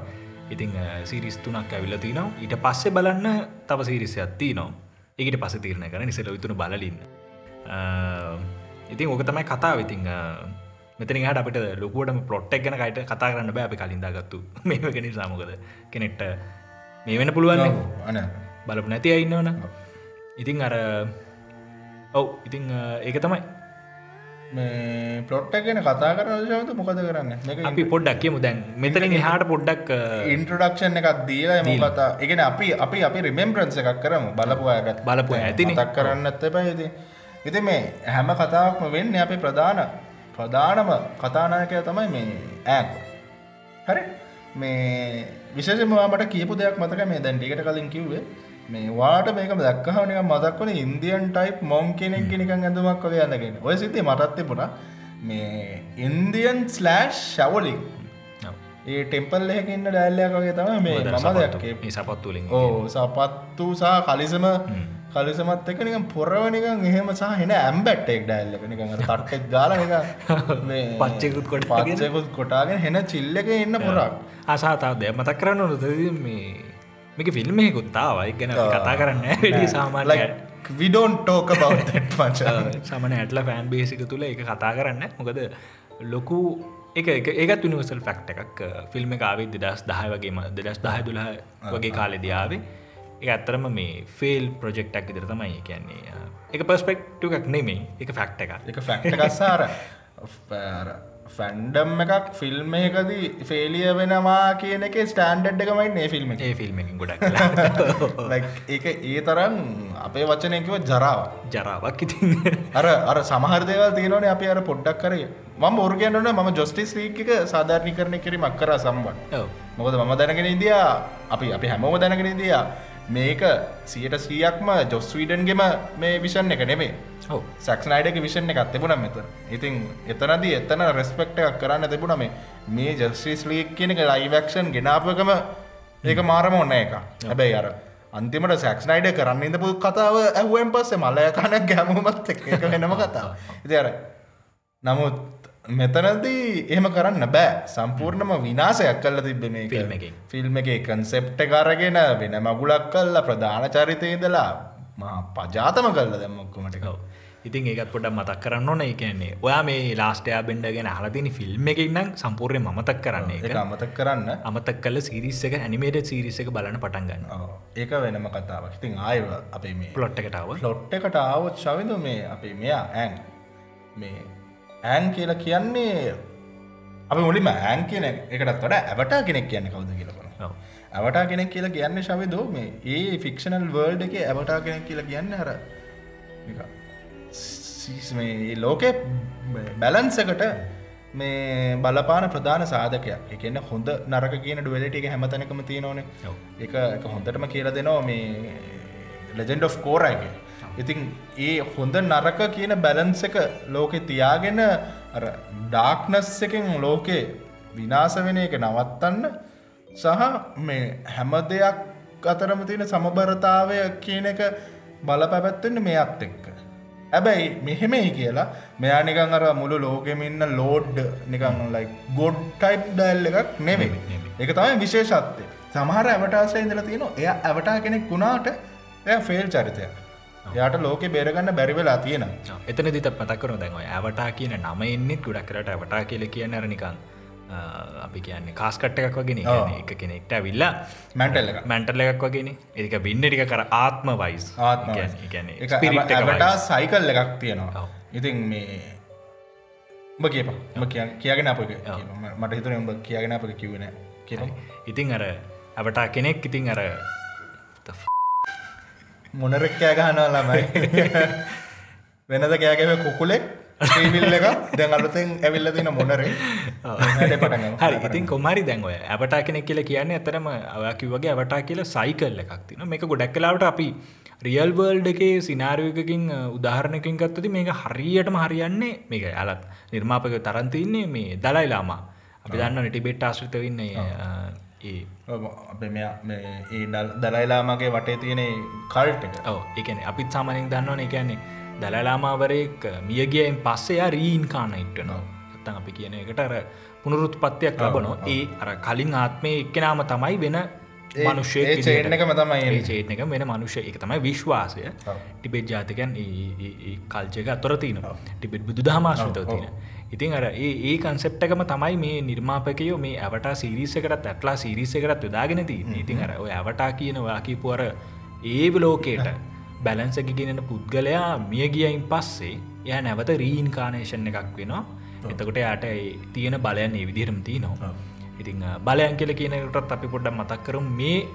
ඉතිං සිරිස් තුනක් ඇවිල්ල තිනවා ඊට පස්සේ බලන්න තව සිරිස ඇත්ති නවා ඒකට පස තීරණ කර නිසල විතුන බලලින්න ඉතින් ඕක තමයි කතාව. ඉතිං මෙතන හට අපට ලොකුවටම පොට්ටක් ගැන කට කතා කරන්න බෑ අපි කලින්දාගත්තු මේකනි සාමකද කෙනෙක්ට මේ වෙන පුළුවන් අන. බලපු නැති අඉන්නවන ඉතිං අර ඔව් ඉතිං ඒක තමයි මේ පලොට් ගැන කතා කරන ශවත මොකද කරන්න? අපි පොඩ්ඩක් කියමු. දැන් මෙතනින් හාට පොඩ්ඩක් ඉන්ට්‍රඩක්ෂන් එකක් දීලා කතා එකන අපි අපි අපි රිමෙම්පරන්ස එකක් කරම. බලපු අයට බලපු ඇතිනේ. තක් කරන්න ඇත පැයිති ඉති මේ හැම කතාවක්ම වෙන්න අපි ප්‍රධාන ප්‍රධානම කතානායකය තමයි මේ ඇක හරි? මේ විශෂමවාමට කියපු දෙයක් මතක මේ දැන් ටිකට කලින් කිව්වේ මේ වාට මේක දක්කහනික මදක් වන ඉන්දියන් ටයිප් මොම් කෙනෙක් නිකන් ඇඳුමක් වගේ යන්නගෙන ඔය සිතේ මටත් තිබුණා. මේ ඉන්දියන් ස්ලෑෂ් ශවලික් ඒ ටෙම්පල් එක ඉන්න ඩැල්ලයක් වගේ තම මේ මම දැක්කේ. ඒ සපත්තුලින් ඕ සපත්තු සහ කලිසම කලිසමත් එක නිකම් පොරවනිකන් එහෙම සහ හෙන ඇම්බැට්ටෙක් ඩැල්ලක නිකඟ තට්ටෙක් ගාල එක මේ පච්චෙකුත් කොටාගෙන. පච්චෙකුත් කොටාගෙන හෙන චිල්ලක ඉන්න පොරක්. අසාතාව දෙ මතක් කරන්න නොද මේ මේක ෆිල්ම්මයකුත්තාවයි ගැන කතා කරන්න වැඩි සාමාන්‍ය විඩෝන් ටෝක බව සමන ඇටල ෆෑන් බේසික තුළ එක කතා කරන්න මොකද ලොකු එක ඒත් නිවසල් ෆක්ට එකක්. ෆිල්ම් කාවේ දෙදස් දහය වගේම දෙදස් දහය දුලහ වගේ කාලෙදියාවේ ඒ ඇත්තරම මේ ෆෙල් ප්‍රජෙක්්ටක් ඉදිර තමයි කියන්නේ. එක පස්පෙක්ට එකක් නෙමේ එක ෆක්ට එක එක ෆැක්ට එකස්සාර ෆැන්ඩම් එකක් ෆිල්ම් එකදී ෆේලිය වෙනවා කියන එක ස්ටන්ඩ් එකමයි ඒ ෆිල්ම් එක. ඒ ෆිල්ම් ගොඩක් ඒක ඒ තරම් අපේ වචනයකිව ජරාව ජරාවක්. ඉතින්. අර අර සමහර දේවල් තියෙනවනේ අපි අර පොඩ්ඩක් කරේ මම බොරු කියන්නට මම ජොස්ටිස් ලීක් එක සාධාරණීකරණය කිරීමක් කරා සම්බන්. මොකද මම දැනගෙන ඉදියා අපි අපි හැමෝම දැනගෙන ඉදියා මේක සියට සීයක්ම ජොස් වීඩන්ගෙම මේ විෂන් එක නෙමේ. සක්නයිඩක විෂන් එකක් තිබුණ මෙත ඉතින් එතනදී එතන රෙස්පෙක්ට එකක් කරන්න තිබුණ මේ මේ ජස්ටිස් ලීක් කියන එක ලයිවක්ෂන් ගෙනාපකම ඒක මාරම ඔන්න එක හැබැයි අර අන්තිමට සැක්ස්නයිඩ කරන්න ඉඳපු කතාව ඇහුවෙන් පස්සේ මලය කනක් ගැමුමත් එක වෙනම කතාව ඉති අර නමුත් මෙතනදී එහෙම කරන්න බෑ. සම්පූර්ණම විනාසයක් කල්ල තිබ්බ මේ ෆිල්ම් එකෙන්. ෆිල්ම් එක කන්සෙප්ට කරගෙන වෙන මගුලක් කල්ල ප්‍රධාන චරිතය ඉඳලා මා පජාතම කල්ල දැම්මොක්කොමට ඔව්. ඉතින් ඒකත් පොඩක් මතක් කරන්න ඕන. ඒ කියන්නේ ඔයා මේ ලාස්ටයා බෙන්ඩ ගැන හලතින ෆිල්ම් එක ඉන්නම් සම්පූර්ය මතක් කරන්න එක අමතක් කරන්න. අමතක් කල සිරිස් එක ඇනිමේට සිරිස එක බලන පටන් ගන්න. ඔව්. ඒක වෙනම කතාවක්. ඉතින් ආය අපේ මේ පලොට් එකටාව ලොට් එකට ආවොත් ශවිදු මේ අපේ මෙයා ඇන් මේ ඇන් කියලා කියන්නේ අපි මුලින්ම ඇන් කියන එකටත් වඩ ඇවටා කෙනෙක් කියන්න කවුද කියලකන ඔව්. ඇවටා කෙනෙක් කියලා කියන්න ශවිදෝ මේ ඒ ෆික්ෂනල් වර්ල්ඩ එක ඇවටා කෙනෙක් කියලා කියන්න හර මේ ලෝකෙ බැලන්සකට මේ බලපාන ප්‍රධාන සාධකයක්. එකන්න හොඳ නරක කියන ඩුවලට එක හැමතනකම තියෙනවනේ. එක හොඳටම කියලා දෙනවා මේ ලෙජෙන්ඩ් of කෝරයික ඉතින් ඒ හොඳ නරක කියන බැලන්ස එක ලෝකෙ තියාගෙන ඩාක්නස් එකෙන් ලෝකෙ විනාස වෙන එක නවත්තන්න සහ මේ හැම දෙයක් අතරම තියෙන සමබරතාවය කියන එක බලපැපැත්වෙන්න මේ අත් එක්ක. හැබැයි මෙහෙමයි කියලා මෙයා නිකන් අර මුළු ලෝකෙම ඉන්න ලෝඩ් නිකන් ලයි ගොඩ් ටයිප් ඩැල් එකක් නෙමෙයි එක තමයි විශේෂත්වය. සමහර ඇවටාසය ඉඳලා තියෙන එය ඇවටා කෙනෙක් වුණාට එය ෆෙල් චරිතය යාට ලෝකෙ බේරගන්න බැරි වෙලා තියෙන එතන දිත පතකරු දැන්ව ඇවටා කියන නම එන්නෙත් ගොඩක් කරට ඇවටා කියල කියන්න අරනිකන් අපි කියන්නේ කාස්කට් එකක් වගෙන. එක කෙනෙක්ට ඇවිල්ලා මැන්ටල් එක මැන්ටල් එකක් වගෙන ඒක බින්න ටික කර ආත්ම වයිස් ආත්ම ඇවටා සයිකල් එකක් තියෙනවා. ඉතින් මේ උඹ කියප උඹ කිය කියගෙන අප මට හිතන උඹ කියගෙන අප කිවන කියප ඉතින් අර ඇවටා කෙනෙක් ඉතින් අර මොනරෙක් කෑ ගහනවා ළමයි. වෙනද කෑගැව කුකුලෙක් ටීවිල් එක? දැන් අලුතෙන් ඇවිල්ල තින මොනරේ? හරි ඉතින් කොමරි දැන්ව ඇවටා කෙනෙක් කියල කියන්නේ ඇතරම අවකිවගේ ඇවටා කියල සයිකල් එකක් තින මේක ගොඩක් කලාවට අපි රියල් වර්ල්ඩ එකේ සිනාරයකකින් උදාහරණකින් ගත්තති මේක හරියටම හරියන්නේ මේක. අලත් නිර්මාපක තරන්තින්නේ මේ දලයිලාමා අපි දන්න ටිබෙට් ආශ්‍රිත වෙන්නේ ඒ අප ඒ දල්- දලයිලාමගේ වටේ තියෙන කල්ට එක. ඔව එකන අපිත් සාමනින් දන්නවන එකන්නේ දලලාමාවරයෙක් මියගියෙන් පස්සෙයා රීන් කාන ඉට්ටනවා ඇත්තන් අපි කියන එකට අර පුනරුත් පත්තියක් ලබනො ඒ අර කලින් ආත්මය එක්කෙනම තමයි වෙන මනුෂ්‍ය ඒ චේන් එකම තමයි එක වෙන මනුෂ්‍ය. එක තමයි විශ්වාසය. ඔව්. ටිබෙට් ජාතිකන් කල්චක අතොර තියන ටිබෙට් බුදු දහමාශ්‍රතව තියෙන ඉතින් අර ඒ කන්සෙප්ටකම තමයි මේ නිර්මාපකයෝ මේ ඇවටා සිරිසකරත් ඇටලා සිරිසකරත් යොදාගෙන ති ඉතින් අර ඔය ඇවටා කියනවා කිපුවර ඒ ලෝකේට බැලන්සකිගෙනෙන පුද්ගලයා මියගියයින් පස්සේ ය නැවත රීන්කානේෂන් එකක් වෙනවා. එතකොට යාට තියෙන බලයන් ඒ විදිරම් තියනවා. ඉතිං බලයන් කියල කියනකටත් අපි පොඩ්ඩක් මතක් කරුම්. මේ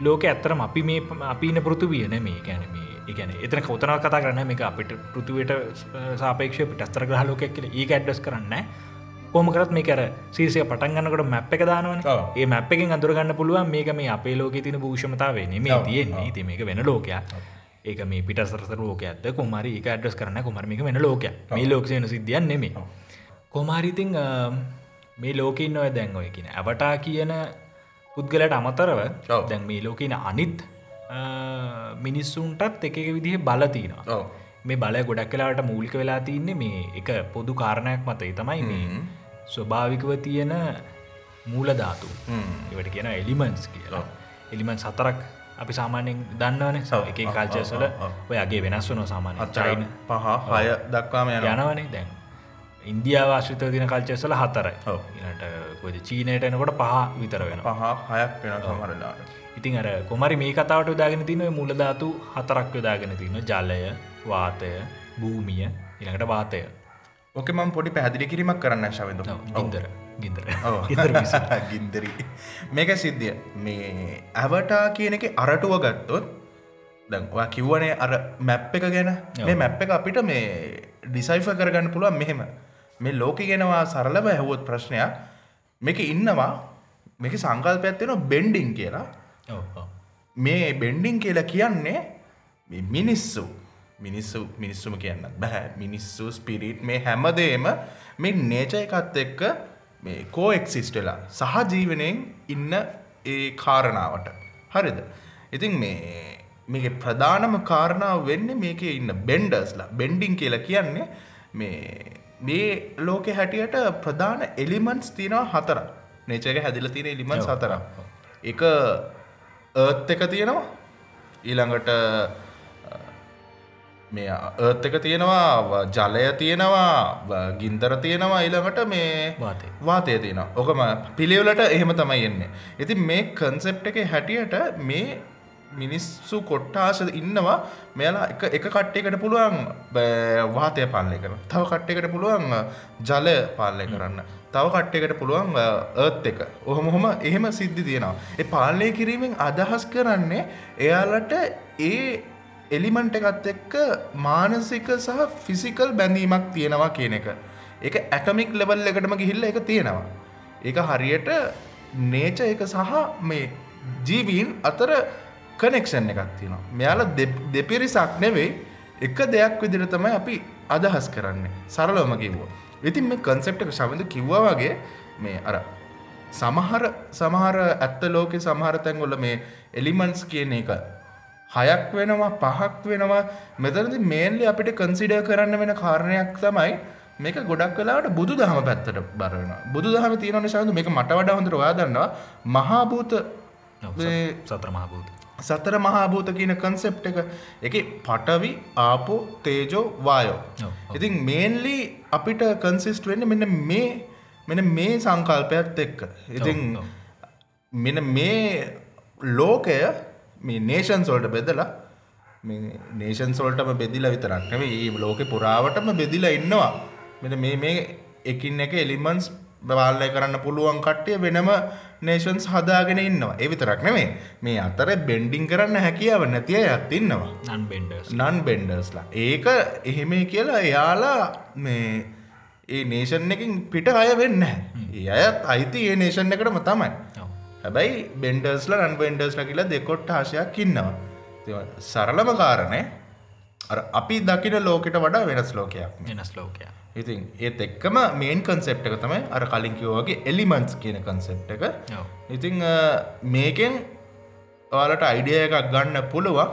ලෝක ඇත්තරම අපි මේ අපින පෘතුවියන මේ ගැන මේ එකන එතන කවතන කතා කරන්න මේ අපිට පෘතුවයට සාපේක්ෂ පිටස්තර ග්‍රහ ලෝකයක් කියල ඒ ඇඩ්ඩස් කරන්න කොමකරත් මේ කර සීසය පටන්ගන්නකට මැප් එක දානවන. ඒ මැප් එකෙන් අඳුරගන්න පුළුවන් මේක මේ අපේ ලෝක තින භූෂමතාවේ මේ ඔව්, තියෙන්නේ. ති මේක වෙන ලෝකයක් ඒක මේ පිටසර ලෝක ඇත්ත කොමරි එක ඇඩ්ඩස් කරන්න කොමරමික වෙන ලෝක මේ ලෝකසයන සිද්ධියන් නෙමේ කොමාරිතිං මේ ලෝකඉන්න ඔය දැන් ඔය කියන ඇවටා කියන පුද්ගලට අමතරව. දැන් මේ ලෝකන අනිත් මිනිස්සුන්ටත් එක විදිහ බලතිනවා. මේ බලය ගොඩක් කලාට මූලික වෙලා තියන්නේ මේ එක පොදු කාරණයක් මතයි තමයි මේ ස්වභාවිකව තියෙන මූලධාතු ඒවට කියන එලිමන්ස් කියලා. එලිමන් සතරක් අපි සාමාන්‍යෙන් දන්නවන. සව එක කල්චයසල ඔයගේ වෙනස් වන සාමාන්‍ය අච්චයින පහ හය දක්වාම යන යනවනේ දැන්. ඉන්දියාවාශ්‍රිත දින කල්චයසල හතරයි. ඉට කොද චීනයට එනකොට පහ විතර වෙන පහ හයක් වෙන සමරලාට ඉතින් අර කොමරි මේ කතාවට දාගෙන තින මුලධාතු හතරක් යොදාගෙන තින ජලය වාතය භූමිය ඉළඟට වාතය. ඕක මම පොඩි පැදිලි කිරීමක් කරන්න ශවිද ගින්දර ගින්දර. ගින්දර මේක සිද්ධිය. මේ ඇවටා කියන එක අරටුව ගත්තොත් දැන්වා කිව්වනේ අර මැප් එක ගැන. මේ මැප් එක අපිට මේ ඩිසයිෆ කරගන්න පුළුවන් මෙහෙම. මේ ලෝක ගෙනවා සරලව ඇහුවොත් ප්‍රශ්නයක්. මේක ඉන්නවා මේක සංකල්පයක්ත්වෙන බෙන්ඩිං කියලා. මේ බෙන්ඩිං කියලා කියන්නේ මිනිස්සු. මිනිස්සු මිනිස්සුම කියන්න බැහැ මිනිස්සු ස්පිරිට් මේ හැමදේම මේ නේච එකත් එක්ක මේ කෝ එක්සිස්ටලා සහ ජීවනයෙන් ඉන්න ඒ කාරණාවට. හරිද? ඉතින් මේ මේක ප්‍රධානම කාරණාව වෙන්න මේක ඉන්න බෙන්ඩර්ස්ලා බෙන්ඩිං කියලා කියන්නේ මේ මේ ලෝකෙ හැටියට ප්‍රධාන එලිමන්ස් තියෙනවා හතර නේචක හැදිල තියෙන එලිමන්ස් හතර එක ඒත් එක තියෙනවා. ඊළඟට මේ ඒත් එක තියෙනවා ජලය තියෙනවා ගින්දර තියෙනවා ඊළඟට මේ වාතය. තියෙනවා. ඕකම පිළිවෙලට එහෙම තමයි එන්නේ. ඉතින් මේ කන්සෙප් එක හැටියට මේ මිනිස්සු කොට්ටාස ඉන්නවා. මෙයාලා එක එක කට්ටයකට පුළුවන් වාතය පාලනය කරන තව කට්ටයකට පුළුවන් අ, ජලය පාලනය කරන්න. තව කට්ටයකට පුළුවන් ඒත් එක. ඔහොම හොම එහෙම සිද්ධි තියෙනවා. ඒ පාලනය කිරීමෙන් අදහස් කරන්නේ එයාලට ඒ එලිමන්ට එකත් එක්ක මානසික සහ ෆිසිකල් බැඳීමක් තියෙනවා කියන එක. එක ඇටමික් ලෙවල් එකටම ගිහිල්ල එක තියෙනවා. ඒක හරියට නේච එක සහ මේ ජීවීන් අතර කනෙක්ෂන් එකක් තියෙනවා. මෙයාල දෙපිරිසක් නෙවෙයි එක දෙයක් විදිර තමයි අපි අදහස් කරන්නේ. සරලවම කිව්වා ඉතින් මේ කන්සෙප්ට එක ශවිඳ කිව්වා වගේ මේ අර සමහර සමහර ඇත්ත ලෝකෙ සමහර තැන්ගොල මේ එලිමන්ස් කියන එක හයක් වෙනවා පහක් වෙනවා. මෙතරදි මේන්ලි අපිට කන්සිඩ කරන්න වෙන කාරණයක් තමයි මේක ගොඩක් කලාට බුදු දහම පැත්තට බරවෙන බුදු දහම තියෙන නිසාද මේක මට වඩා හොඳට ඔයා දන්නවා. මහාභූත ඔව්, මේ සතර මහබූත සතර මහාභූත කියන කන්සෙප් එක. එක පටවි ආපෝ තේජෝ වායෝ. ඉතින් මේන්ලි අපිට කන්සිස්ට වෙන්න මෙන්න මේ මෙන මේ සංකල්පයත් එක්ක. ඉතින් ඔව්. මෙන මේ ලෝකය මේ නේෂන් සොල්ට බෙදලා නේෂන් සොල්ටම බෙදිල විතරක්නව ඒ ලෝක පුරාවටම බෙදිලා ඉන්නවා. මෙ මේ මේ එකින් එක එලිමන්ස් බවාල්ලය කරන්න පුළුවන් කට්ටිය වෙනම නේෂන්ස් හදාගෙන ඉන්නවා. එවිතරක් නෙමේ මේ අතර බෙන්ඩිං කරන්න හැකියාව නැතිය ඇත් ඉන්නවා. නන් බෙන්ඩර්ස් නන් බෙන්ඩර්ස්ලා ඒක එහෙම කියලා එයාලා මේ ඒ නේෂන් එකින් පිට අය වෙන්න ඒ අයත් අයිති ඒ නේෂන් එකටම තමයි හැබැයි බෙන්ඩර්ස්ල රන් බෙන්ඩර්ස්ල කියලා දෙකොට් ආශයක් ඉන්නවා. සරලම කාරණය අපි දකින ලෝකට වඩා වෙනස් ලෝකයක්. වෙනස් ලෝකයා ඉතින් ඒත් එක්කම මේන් කන්සෙප් එක තමයි අර කලින් කිව්වාගේ එලිමන්ස් කියන කන්සෙප් එක. ඉතිං මේකෙන් ඔයාලට අයිඩිය එකක් ගන්න පුළුවන්.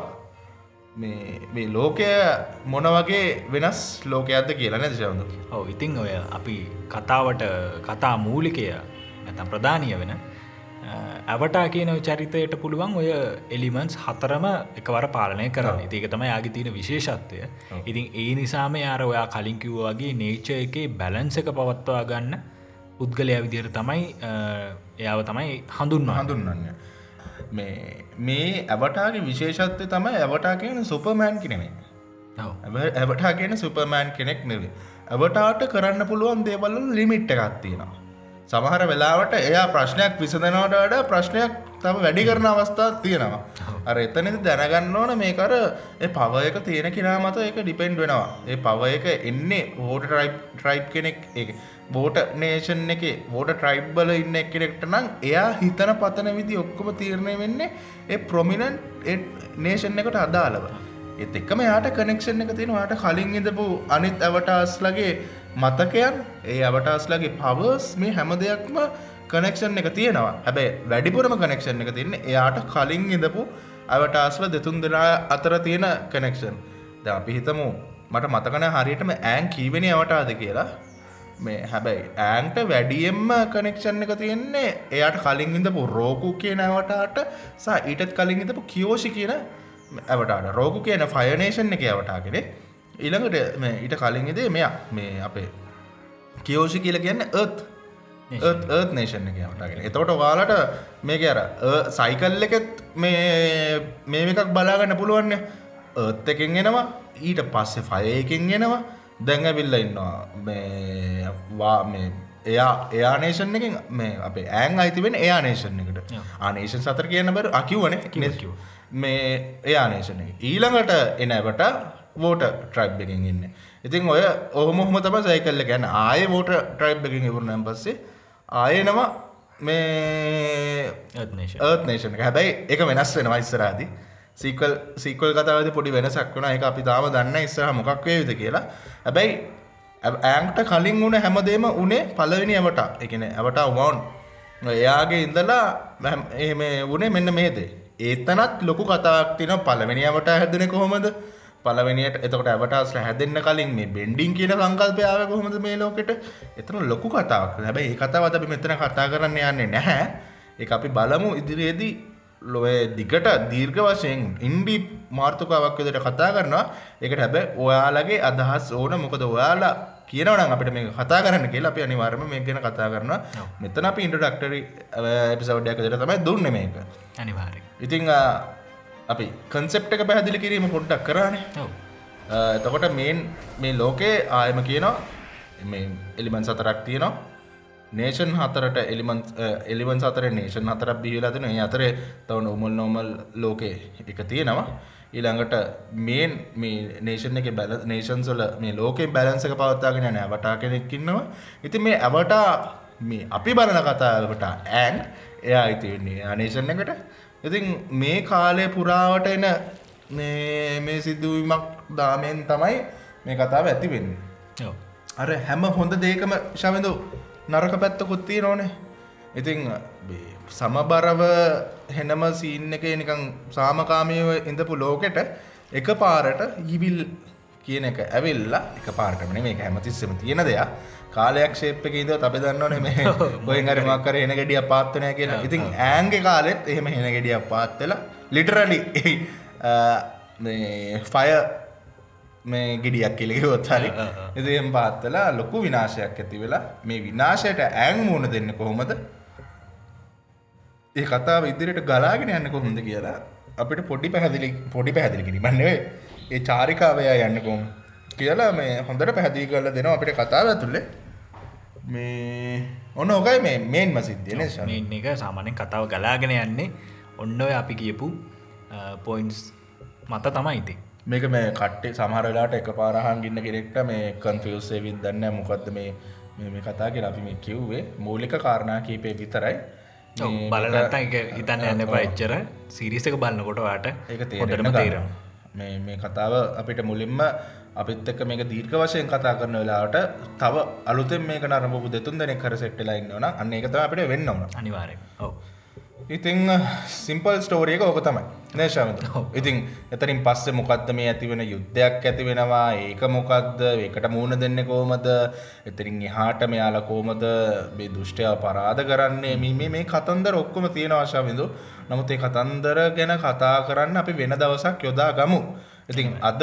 මේ ලෝකය මොන වගේ වෙනස් ලෝකයක්ද කියලා නැති සවඳු ඔව ඉතිං ඔය අපි කතාවට කතා මූලිකය නැතම් ප්‍රධානය වෙන ඇවටා කියන චරිතයට පුළුවන් ඔය එලිමන්ස් හතරම එකවර පාලනය කරන්න. ඒක තමයි යාගේ තියෙන විශේෂත්වය. ඉතින් ඒ නිසාම යාර ඔයා කලින් කිව්වාගේ නේච එකේ බැලන්ස එක පවත්වා ගන්න පුද්ගලය විදිර තමයි එයාව තමයි හඳුන්වා හඳුන්වන්න. මේ මේ ඇවටාගේ විශේෂත්වය තමයි ඇවටා කියන සුපමෑන් කිනෙමේ ඇවටා කියන සුපමෑන් කෙනෙක් නෙවේ ඇවටාට කරන්න පුළුවන් දේවල්ල ලිමිට් එකක් තියෙනවා සමහර වෙලාවට එයා ප්‍රශ්නයක් විසඳනවට වඩා ප්‍රශ්නයක් තම වැඩි කරන අවස්ථාවක් තියෙනවා. අර එතනද දැනගන්න ඕන මේකර ඒ පවයක තියෙන කෙනා මත එක ඩිපෙන්ඩ් වෙනවා. ඒ පවයක එන්නේ හෝට ට්‍රයිප් ට්‍රයිප් කෙනෙක් ඒ බෝට නේෂන් එක බෝට ට්‍රයිබ්බල ඉන්න එක්කෙනෙක්ට නම් එයා හිතන පතන විදි ඔක්කොම තීරණය වෙන්නේ ඒ ප්‍රොමිනන්් නේෂන් එකට අදාළව. එත් එක්කම යාට කනෙක්ෂන් එක තියෙන යාට කලින් ඉඳපු අනිත් ඇවටාස්ලගේ මතකයන් ඒ අවටාස්ලගේ පවර්ස් මේ හැම දෙයක්ම කනෙක්ෂන් එක තියෙනවා. හැබැයි වැඩිපුරම කනෙක්ෂන් එක තියන්නේ එයාට කලින් ඉඳපු අවටාස්ල දෙතුන් දෙනා අතර තියෙන කනෙක්ෂන් ද අපි හිතමු මට මතකන හරියටම ෑන් කීවෙන අවටාද කියලා. මේ හැබැයි ඇන්ට වැඩියෙන්ම කනෙක්ෂන් එක තියෙන්නේ එයාට කලින් ඉඳපු රෝකු කියන ඇවටාට සා ඊටත් කලින් ඉඳපු කියෝෂි කියන ඇවටාට රෝකු කියන ෆයනේෂන් එක අවටාගෙන. ඊළඟට මේ ඊට කලින් ඉදේ මෙයා මේ අපේ කියෝෂි කියල කියන්න ඒත් ඒත් නේෂන් එක යමටගෙන එතකොට වාලට මේක අර සයිකල් එකෙත් මේ මේ එකක් බලාගන්න පුළුවන්න. ඒත් එකෙන් එනවා ඊට පස්සේ ෆයයකින් එනවා. දැඟවිල්ල ඉන්නවා මේවා මේ එයා එයානේෂන් එකින් මේ අපේ ඇන් අයිතිවෙන් එයානේෂන් එකට. ආනේෂන් සතර කියන්න බර අකිවන. මේ එයානේෂන එක. ඊළඟට එනවට වෝට ට්‍රයිබ් එකෙන් ඉන්න. ඉතින් ඔය ඔහොමොහම තම සයිකල්ල ගැන ආය වෝට ට්‍රයිබ් එකින් ඉවරුණම් පස්සේ ආයනවා මේ ඒත්නේශ ඒත් නේෂන හැබැයි එක වෙනස් වෙන වයිස්සරාදි සීකල් සීකල් කතාවද පොඩි වෙනසක් වුණ. එක අපි තාම දන්න ඉස්සර මොකක් වේවිද කියලා. හැබැයි ඇන්ට කලින් වුණ හැමදේම උනේ පලවෙනි ඇවට එකන ඇවට වවන් එයාගේ ඉඳලා එම වනේ මෙන්න මේදේ ඒතනත් ලොකු කතාක් තින පලවෙනි ඇවට හැදෙන කොහොමද පලවෙනියට එතකට ඇවටස් හැදෙන්න්න කලින් මේ බෙන්ඩිං කියන සංකල්පයාව කොහොමද මේ ලෝකට? එතන ලොකු කතාවක්. හැබැයි ඒ කතාවද අපි මෙතන කතා කරන්න යන්නේ නැහැ. ඒ අපි බලමු ඉදිරියේදී ලොය දිගට දීර්ඝ වශයෙන් ඉන්ඩි මාර්ථකාවක් විදිහට කතා කරනවා. ඒකට හැබැයි ඔයාලගේ අදහස් ඕන. මොකද ඔයාලා කියනවනම් අපිට මේ කතා කරන්න කියලා අපි අනිවාර්යයෙන්ම මේක ගැන කතා කරනවා. මෙතන අපි ඉන්ට්‍රොඩක්ටරි එපිසෝඩ් එකක් විදිහට තමයි දුන්නේ මේක. අනිවාරය ඉතිං අ, අපි කන්සෙප්ට එක පැහැදිලි කිරීම පොඩ්ඩක් කරානේ. ඔව. එතකොට මේන් මේ ලෝකයේ ආයම කියනවා එලිමන් සතරක් තියෙනවා. නේෂන් හතරට එලිමන් එලිවන් සතර නේෂන් හතරක් බිහිලතින ඒ අතර තවන උමල් නොමල් ලෝකේ එක තියෙනවා. ඊළඟට මේන් මේ නේෂන් එක බැල නේෂන්සොල මේ ලෝකෙන් බැලන්සක පවත්තාගෙන නෑ වටා කෙනෙක්කින්නවා ඉති මේ ඇවටා මේ අපි බලන කතාවට ඇන් එයා අයිතිවෙන්නේ අනේෂන් එකට ඉතින් මේ කාලය පුරාවට එන මේ සිදුවීමක් දාමෙන් තමයි මේ කතාව ඇති වෙන්න. අර හැම හොඳ දේකම ශවිඳු නරක පැත්තකුත්තිය නොනේ ඉතිං මේ සමබරව හෙනම සීන්න එක නිකං සාමකාමීව ඉඳපු ලෝකෙට එක පාරට ඉවිල් කියන එක ඇවිල්ලා එක පාරටමන මේක හැමතිස්සම තියෙන දෙයක් කාලයක් ශේප්ක ඉද අප දන්නවන මේ ගොයින් හරි මක්කර එන ගෙඩිය පාත්වනය කියලා. ඉතින් ඇන්ගේ කාලෙත් එහෙම හෙන ගෙඩිය පාත්වෙලා ලිටරලි ෆය මේ ගෙඩියක් කෙලෙකොත් හරි. එදම් පාත්තලා ලොකු විනාශයක් ඇති වෙලා මේ විනාශයට ඇං මූුණ දෙන්න කොහොමද? ඒ කතාව ඉදිරියට ගලාගෙන යන්න කොහොඳ කියලා අපිට පොඩි පැහැදිලි පොඩි පැහැදිලි කිරීමන්නේ ඒ චාරිකාවයා යන්න කොම් කියලා මේ හොඳට පැහැදිලි කරල දෙනවා අපිට කතාව ඇතුල්ලේ මේ ඔන්න ඕකයි මේ මේන්ම සිද්ධියන මේන් එක සාමානෙන් කතාව ගලාගෙන යන්නේ. ඔන්න ඔය අපි කියපු පොයින්ස් මත තමයි ඉති මේක මේ කට්ටේ සමහරලාට එක පාරහන් ගින්න කෙනෙක්ට මේ කන්ෆියස්සේ විත් දන්න මොකක්ද මේ මේ කතා කිය අපි මේ කිව්වේ? මූලික කාරණා කීපය විතරයි. බලනත්ත එක හිතන්න යන්න පච්චර සිරිසක බලන්නකොට වාට ඒක තේරම තේරම් මේ මේ කතාව අපිට මුලින්ම අපිත් එක්ක මේක දීර්ඝ වශයෙන් කතා කරන වෙලාවට තව අලුතෙන් මේක නරඹපු දෙතුන් දෙනෙක් කර සෙට්ටලා ඉන්නවනම් අන්න ඒක තමයි අපිට වෙන්න ඕන. අනිවාර්යෙන් ඔව්. ඉතිං සිම්පල් ස්ටෝරිය එක ඕක තමයි. නේශාමත ඉතින් එතරින් පස්සේ මොකක්ද මේ ඇතිවෙන යුද්ධයක් ඇති වෙනවා? ඒක මොකක්ද ඒකට මූුණ දෙන්න කෝමද එතරින් එහාට මෙයාල කෝමද බේ දුෂ්ටය පරාධ කරන්නේ? මේ මේ කතන්දර ඔක්කොම තියෙන ආශාවිඳු නමුත් ඒ කතන්දර ගැන කතා කරන්න අපි වෙන දවසක් යොදා ගමු ඉතින් අද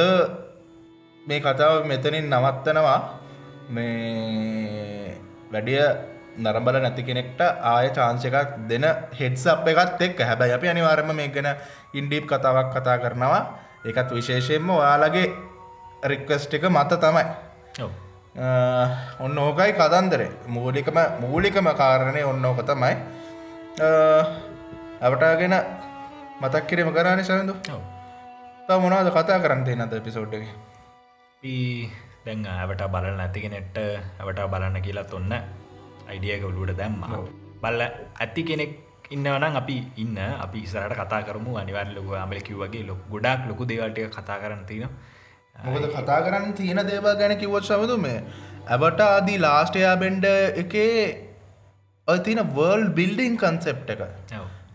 මේ කතාව මෙතනින් නවත්තනවා. මේ වැඩිය නරඹල නැති කෙනෙක්ට ආය චාන්සකක් දෙන හෙඩ්ස් අප එකත් එක් හැබැයි අපි අනිවාරම මේ ගැන ඉන්ඩීප් කතාවක් කතා කරනවා. ඒකත් විශේෂයෙන්ම ඔයාලගේ රික්වස්ට එක මත තමයි. ඔන්න ඕකයි කදන්දරේ මූලිකම මූලිකම කාරණය ඔන්න ඕක තමයි. අවටාගෙන මතක් කිරීම කරන්න සඳු මොනාද කතා කරන්න නද පිසෝඩ්ඩගේ දැන් ඇවට බලන්න නැතිගෙනෙට්ට ඇවට බලන්න කියලාත් ඔන්න අයිඩියක ඔලුවට දැම්ම. බල්ල ඇති කෙනෙක් ඉන්නවනම් අපි ඉන්න අපි ඉසරට කතා කරමු අනිවර් ලොක අමල කිව්වගේ ලොක් ගොඩක් ලොකු දේවල්ට කතා කරන්න තියෙන මොකද කතා කරන්න තියෙන දේවල් ගැන කිවොත් සමතු මේ ඇවට ආදී ලාස්ටයා බෙන්ඩ එකේ ඔය තින වර්ල් බිල්ඩිං කන්සෙප් එක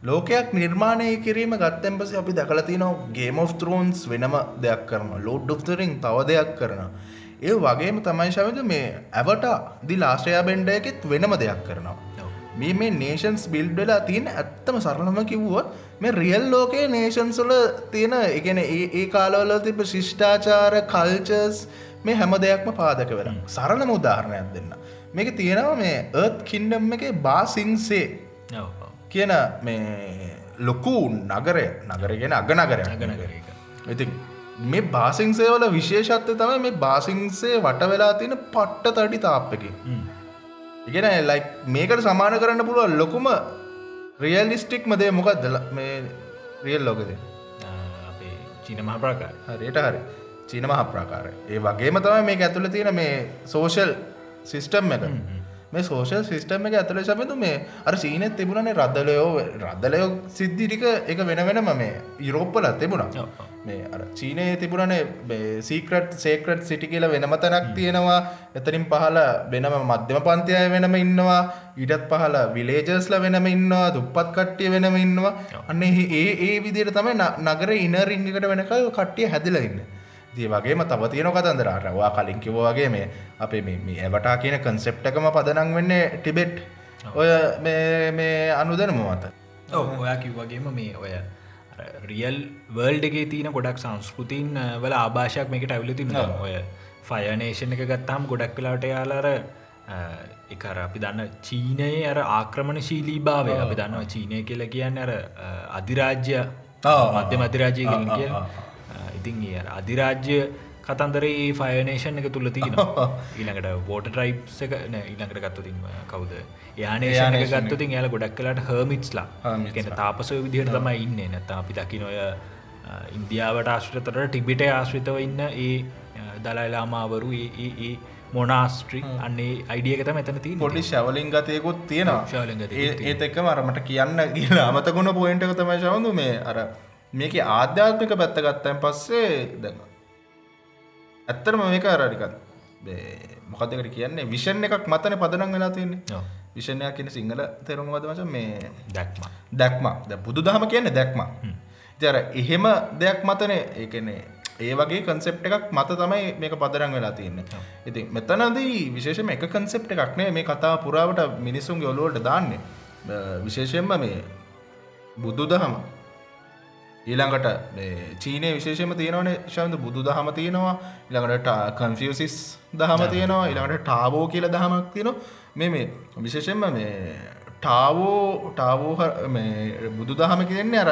ලෝකයක් නිර්මාණය කිරීම ගත්තැන් පස අපි දැකලති නො ගේම of තරෝන්ස් වෙනම දෙයක් කරන ලෝඩ් ඩොක්තරින් තව දෙයක් කරන ඒ වගේම තමයි ශවිද මේ ඇවට දි ලාස්ටයා බෙන්ඩ එකෙත් වෙනම දෙයක් කරනවා. මේ මේ නේෂන්ස් බිල්ඩ් වෙලා තියෙන ඇත්තම සරලම කිව්වොත් මේ රියල් ලෝකයේ නේෂන්ස්වල තියෙන එකන ඒ කාලවල තිබ ශිෂ්ඨාචාර කල්චර්ස් මේ හැම දෙයක්ම පාදක වෙලා. සරලම උදාහරණයක් දෙන්න. මේක තියෙනවා මේ ඒත් කින්ඩම් එක බාසිංසේ කියන මේ ලොකු නගරය නගරගෙන අග නගරය අගනගරක ඉතින් මේ බාසිංසේවල විශේෂත්වය තමයි මේ බාසිංසේ වට වෙලා තියෙන පට්ට තඩි තාප්පකි ඉගෙන ලයි මේකට සමාන කරන්න පුළුව ලොකුම රියල්ලිස්ටික්ම දේ මොකක් දල මේ රියල් ලෝකද අපේ චීන මහප්‍රාකාර හරියට හරි. චීන මහප්‍රාකාර ඒ වගේම තමයි මේ ඇතුළ තියෙන මේ සෝෂල් සිිස්ටම් එක මේ සෝෂල් සිිස්ටම් එක ඇතුළ සබතු මේ අර සීනත් තිබුණනේ රදලයෝ රදලයෝ සිද්ධිටික එක වෙන වෙනම මේ යුරෝප්පල තිබුණා. මේ චීනයේ තිබුණනේ සීකරට් සේකරට් සිටි කියල වෙනම තැනක් තියෙනවා. එතරින් පහල වෙනම මධ්‍යම පන්තිය වෙනම ඉන්නවා. ඊටත් පහල විලේජස්ල වෙනම ඉන්නවා. දුප්පත් කට්ටිය වෙනම ඉන්නවා. අන්න ඒ ඒ විදියට තමයි නගර ඉනරිංගකට වෙනකල් කට්ටිය හැදිලඉන්න දී වගේම තව තියෙන කතන්දරට වා කලින් කිව වගේ මේ අපේ මේ ඇවටා කියන කන්සෙප්ටකම පදනං වෙන්නේ ටිබෙට්. ඔය මේ අනුදනම මත. ඔයා කිව්වගේම මේ ඔය රියල් වර්ල්ඩ එකේ තියන ගොඩක් සංස්කෘතින් වල ආභාෂයක් මේකට ඇවිල තින ඔය ෆයනේෂන් එක ගත්තාම් ගොඩක් කලාට යාලාර එකර අපි දන්න චීනයේ අර ආක්‍රමණ ශීලී භාවය අපි දන්නවා චීනය කියලා කියන්න අර අධිරාජ්‍ය මධ්‍ය මධිරාජය කිය ඉතින් ඒ අධිරාජ්‍ය කතන්දරේ ෆයනේෂන් එක තුළ තියෙන ඊළඟට වෝට ට්‍රයිප්ස එක ඊළඟට ගත්තුතින් කවුද? යානේෂන ගත්තුතින් යාල ගොඩක් කලට හර්මිට්ස්ලා ගැන තාපසය විදිහට තමයි ඉන්න. නැත අපි දකිනොය ඉන්දියාවට ආශ්‍රිතට ටිබිට ආශ්‍රිතව ඉන්න ඒ දලයිලාමාවරු ඒ මොනාස්ට්‍රී අන්නේ අයිඩියකත මෙතන ති පොඩි ශවලින් ගතයකුත් තියෙනවා. ඒත් එක්ක මරමට කියන්න ගිල අමතකුණ පොයින්ට එක තමයි ශවඳු මේ අර මේක ආධ්‍යාත්මික පැත්ත ගත්තයන් පස්සේ දැම ඇත්තරම මේක අරඩිකත් මොකදකට කියන්නේ? විෂන් එකක් මතන පදනක් වෙලා තියන්නේ. විෂණයක් කියන සිංහල තෙරුම්වද වච මේ දැක්ම. දැක්ම. ද බුදු දහම කියන්නේ දැක්ම. තර එහෙම දෙයක් මතනේ. ඒකනේ ඒ වගේ කන්සෙප් එකක් මත තමයි මේක පදරන් වෙලා තියන්න. ඉති මෙතනදී විශේෂම එක කන්සෙප් එකක්නේ මේ කතා පුරාවට මිනිස්සුන්ගේ ඔලුවට දාන්නේ. විශේෂයෙන්ම මේ බුදු දහම ඊළඟට චීනය විශේෂම තියෙනවන ශන්ද බුදු දහම තියෙනවා. ඉළඟට කන්ෆියසිස් දහම තියෙනවා. ඉළඟට ටාබෝ කියල දහමක් තියෙන මේ මේ විශේෂෙන්ම මේ ටාවෝ ටාවෝ බුදු දහම කියන්නේ අර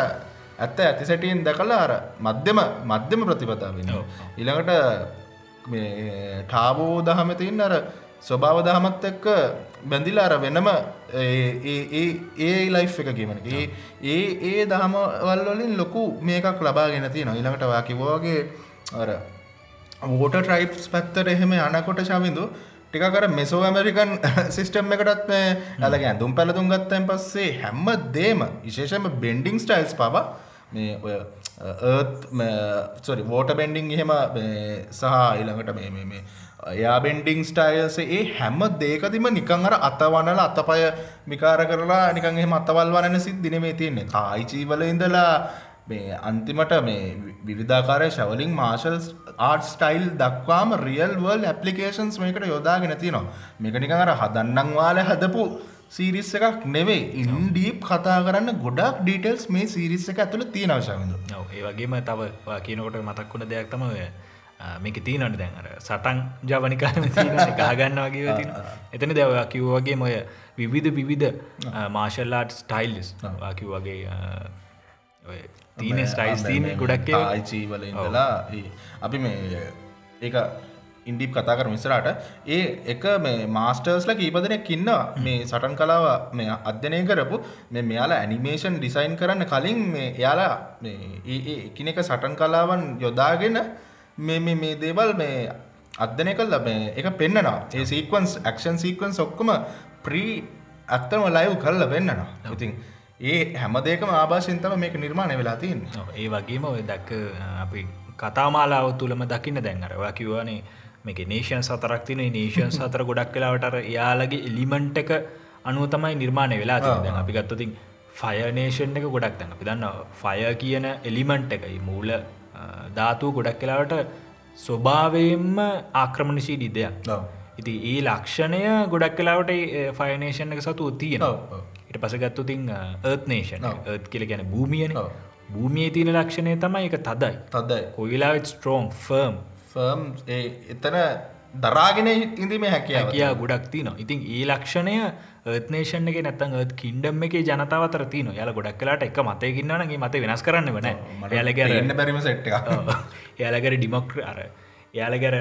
ඇත්ත ඇති සැටියෙන් දැකලා අර මධ්‍යම මධ්‍යම ප්‍රතිපතාවෙන ඊළඟට ටාවෝ දහම තියන්න අර ස්වභාව දහමත් එක්ක බැඳිලා අර වෙනම ඒ ලයි් එක කියමන ඒ ඒ ඒ දහමවල් වලින් ලොකු මේකක් ලබාගෙන තියෙන ඊළඟට වාකිවෝගේ අර වෝට ට්‍රයිප්ස් පැත්තර එහෙම අනකොට ශවිඳු ටිකකර මෙසෝ ඇමරිකන් සිිස්ටම් එකටත් ඇලග ඇඳුම් පැළතුම් ගත්තයින් පස්සේ හැම්ම දේම විශේෂම බෙන්ඩිං ස්ටයිල්ස් පව මේ ඔය ඒත් සොරි වෝට බෙන්ඩිං එහෙම සහ ඊළඟට මේ මේ එයා බෙන්ඩිං ස්ටයිල්ස ඒ හැම දේකතිම නිකං අර අතවනල අතපය මිකාර කරලා නිකන් එහෙම අතවල් වනන සිත් දිනමේ තියෙන්නේ. තායිචීවල ඉඳලා මේ අන්තිමට මේ විවිධාකාරය ශවලින් මාශල් ආර්ට් ස්ටයිල් දක්වාම රියල් වල් ඇපලිකේන්ස් මේකට යොදාගෙන තියෙනවා. මේක නිකන් අර හදන්නම් වාල හදපු සීරිස් එකක් නෙවෙයි. ඉන්ඩීප් කතා කරන්න ගොඩක් ඩීටෙල්ස් මේ සීරිස් එක ඇතුළ තියෙනවශවිඳ ඒ වගේම තව කියනකොට මතක් වුණ දෙයක් තම මේක තියනට දැන් අර සටන් ජවනිකාම ගහගන්න වගේ තින එතන දැවවා කිව් වගේ මොය විවිධ විවිධ මාශල්ලාට් ස්ටයිල්ස් වාකිව් වගේ තියන ස්ටයිස් තියන ගොඩක් ආයිචීවල ඉඳලා අපි මේ ඒක ඉන්ඩිප් කතා කර මිසරට ඒ එක මේ මාස්ටර්ස්ල කීපදනෙක් ඉන්නවා. මේ සටන් කලාව මේ අධ්‍යනය කරපු. මේ මෙයාලා ඇනිමේෂන් ඩිසයින් කරන්න කලින් මේ එයාලා ඒ එකනෙක සටන් කලාවන් යොදාගෙන මේ මේ දේවල් මේ අධ්‍යනය කල් ලබ එක පෙන්න්නනවා ඒ සීකවන්ස් ඇක්ෂන් සීකවන්ස් ඔක්කොම ප්‍රී ඇත්තම ලයිව් කරල පෙන්න්නනවා ඉතින් ඒ හැමදේකම ආභාෂෙන්තම මේක නිර්මාණය වෙලා තින් ඒ වගේම ඔය දැක්ක අපි කතාමාලාව තුළම දකින්න දැන්ගරවා කිවනේ මේක නේෂන් සතරක් තින නේෂන් සතර ගොඩක් කලාවටර යාලගේ එලිමන්ට් එක අනුව තමයි නිර්මාණය වෙලා දැන් අපි ගත්තතින් ෆයනේෂන් එක ගොඩක් දැන් අපි දන්න ෆය කියන එලිමන්ට් එකයි මූල ධාතුව ගොඩක් කලාවට ස්වභාවයෙන්ම ආක්‍රමණශී දිදයක් ඉති ඒ ලක්ෂණය ගොඩක් කලාවට ෆයනේෂන් එක සතු තියෙනවා. ඉට පසගත්තු තින් ඒත්නේෂන් ඒත් කියල ගැන භූමියන. භූමිය තියන ලක්ෂණය තමයි එක තදයි. තදයි. කොයිලාවත් ස්ට්‍රෝම් ෆර්ම් ෆර්ම් එතන දරාගෙන ඉඳීම හැකිය කියා ගොඩක් තිනවා ඉතින් ඒ ලක්ෂණය ඒත්නේෂන් එක නැත්තන් ඒත් කින්ඩම් එක ජනතාවතර තින යාල ගොඩක් කලාට එක මතයකින්නනගේ මත වෙනස් කරන්න වන යාලගර එන්න බැරිම සෙට් යාලගර ඩිමොක්්‍ර අර යාලගැර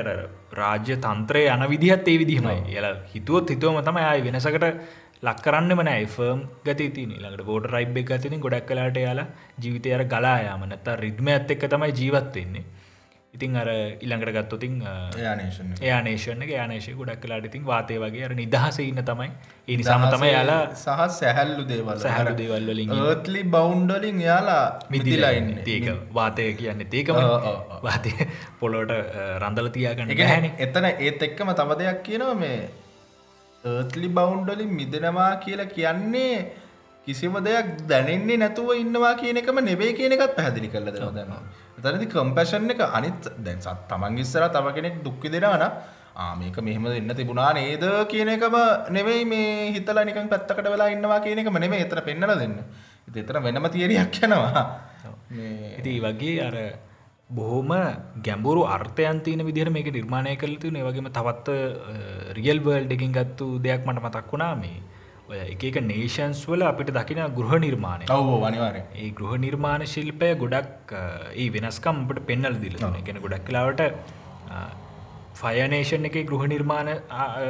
රාජ්‍ය තන්ත්‍රය යන විදිහත් ඒ විදිහමයි. යාල හිතුවත් හිතුවම තම ය වෙනසකට ලක් කරන්න මනයි ෆර්ම් ගති තින ළඟට ගෝඩ රයිබ් එක තින ගොඩක් කලාට යාලා ජීවිතයර ගලායාම නැත්තා රිද්ම ඇත් එක්ක තමයි ජීවත්වෙන්නේ ඉතින් අර ඉළඟට ගත්තොතින් යානේෂන යානේශය ගොඩක් කලාට ඉතින් වාතය වගේ අර නිදහස ඉන්න තමයි. ඒ නිසාම තම යාලා සහ සැහැල්ලු දේවල් සැහලු දේවල් වලින් ඒත්ලි බෞන්්ඩලින් යාලා මිදිලයින්න ඒක වාතය කියන්න. ඒකම වාතය පොලොට රඳල තියාගන්න ගැන එතන ඒත් එක්කම තව දෙයක් කියනවා මේ ඒත්ලි බෞන්්ඩලින් මිදෙනවා කියලා කියන්නේ කිසිම දෙයක් දැනෙන්නේ නැතුව ඉන්නවා කියන එකම නෙවේ කියන එකත් පැහැදිලි කරල දෙනවා එතනදි කම්පැෂන් එක අනිත් දැන් සත් තමන් ඉස්සර තව කෙනෙක් දුක්කි දෙෙනවන ආමක මෙහම දෙන්න තිබුණා නේද? කියන එකම නෙවෙයි මේ හිතලා නිකන් පැත්තකට වෙලා ඉන්නවා කියන එකම නෙමේ එතර පෙන්නල දෙන්න. එතර වෙනම තියරියක් යනවා. ඉති වගේ අර බොහෝම ගැඹුරු අර්ථයන්තින විදිර මේක නිර්මාණය කළතු ඒවගේම තවත් රියල් වර්ල්ඩ එකින් ගත්තු දෙයක් මට මතක් වුණා මේ ඔය එක නේෂන්ස් වල අපිට දකින ගෘහ නිර්මාණය. ඔව අනිවාරය ඒ ගෘහ නිර්මාණ ශිල්පය ගොඩක් ඒ වෙනස්කම්ට පෙන්නල් දිල ගෙන ගොඩක් කලාවට ෆයනේෂන් එක ගෘහ නිර්මාණ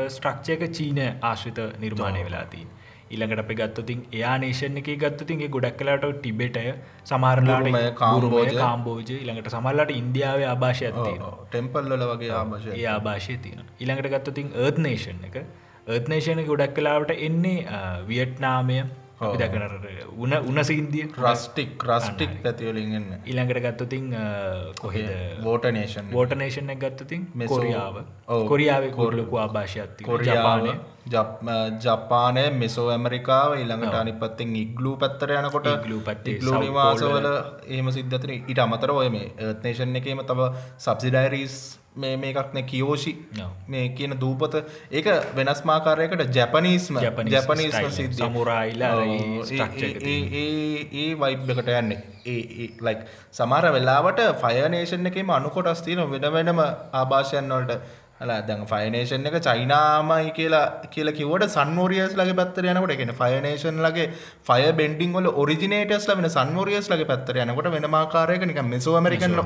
ස්ට්‍රක්ෂයක චීන ආශ්‍රිත නිර්මාණය වෙලාතිී ඉළඟට අප ගත්තතින් එයා නේෂන් එක ගත්තතින්ගේ ගොඩක් කලාට ටිබෙටය සමාරලාට කාරුමය කාම්බෝජ ඉළඟට සමල්ලට ඉන්දියාව ආභාෂය ටෙම්පල්ල වගේ ආභාෂය ආභාෂය තියෙන ඉළඟට ගත්තතින් ඒත් නේෂන් එක ඒත්නේෂණ ගොඩක් කලාවට එන්නේ වියට්නාමය දැකන උන උනසින්දිය රස්ටික් රස්ටික් ඇතිවලින්ගන්න ඉළඟට ගත්තතින් කොහෙද වෝටනේෂන් වෝටනේෂන් ගත්තතින් කොරියාව කොරියාව කොරලකු ආභාෂයත්ති කොරියාපානය ජපානය මෙසෝ ඇමරිකාව ඊළඟට අනිපත්තෙන් ඉග්ලූ පත්තර යනකොට පැත්තේ ඉග්ලූ South නිවාසවල ඒම සිද්ධතන ඊට අමතර ඔය මේ ඒත්නේෂන් එකම තව සබ්සිඩයිරීස් මේ මේකක්න කියෝෂි. මේ කියන දූපත. ඒක වෙනස් මාකාරයකට ජැපනීස්ම ජැපනීස්ම. සමුරායිලා අර ඒ ඔව්. structure එක ඒ- ඒ- ඒ- ඒ වයිබ් එකට යන්නේ. ඒ ලයික් සමහර වෙලාවට ෆයනේෂන් එකම අනුකොටස් තියෙන වෙන වෙනම ආභාෂයන් වලට අලා දැන් ෆයනේෂන් එක චයිනාමයි කියලා කියලා කිව්වට සන්වෝරියර්ස් ලගේ පැත්තට යනකොට කියන්නේ ෆයනේෂන් ලගේ ෆය බෙන්ඩින් වල ඔරිජිනේටර්ස් ලා වෙන සන්වෝරියර්ස් ලගේ පැත්තට යනකොට වෙනම ආකාරයක නිකන් මෙසෝ ඇමරිකන්.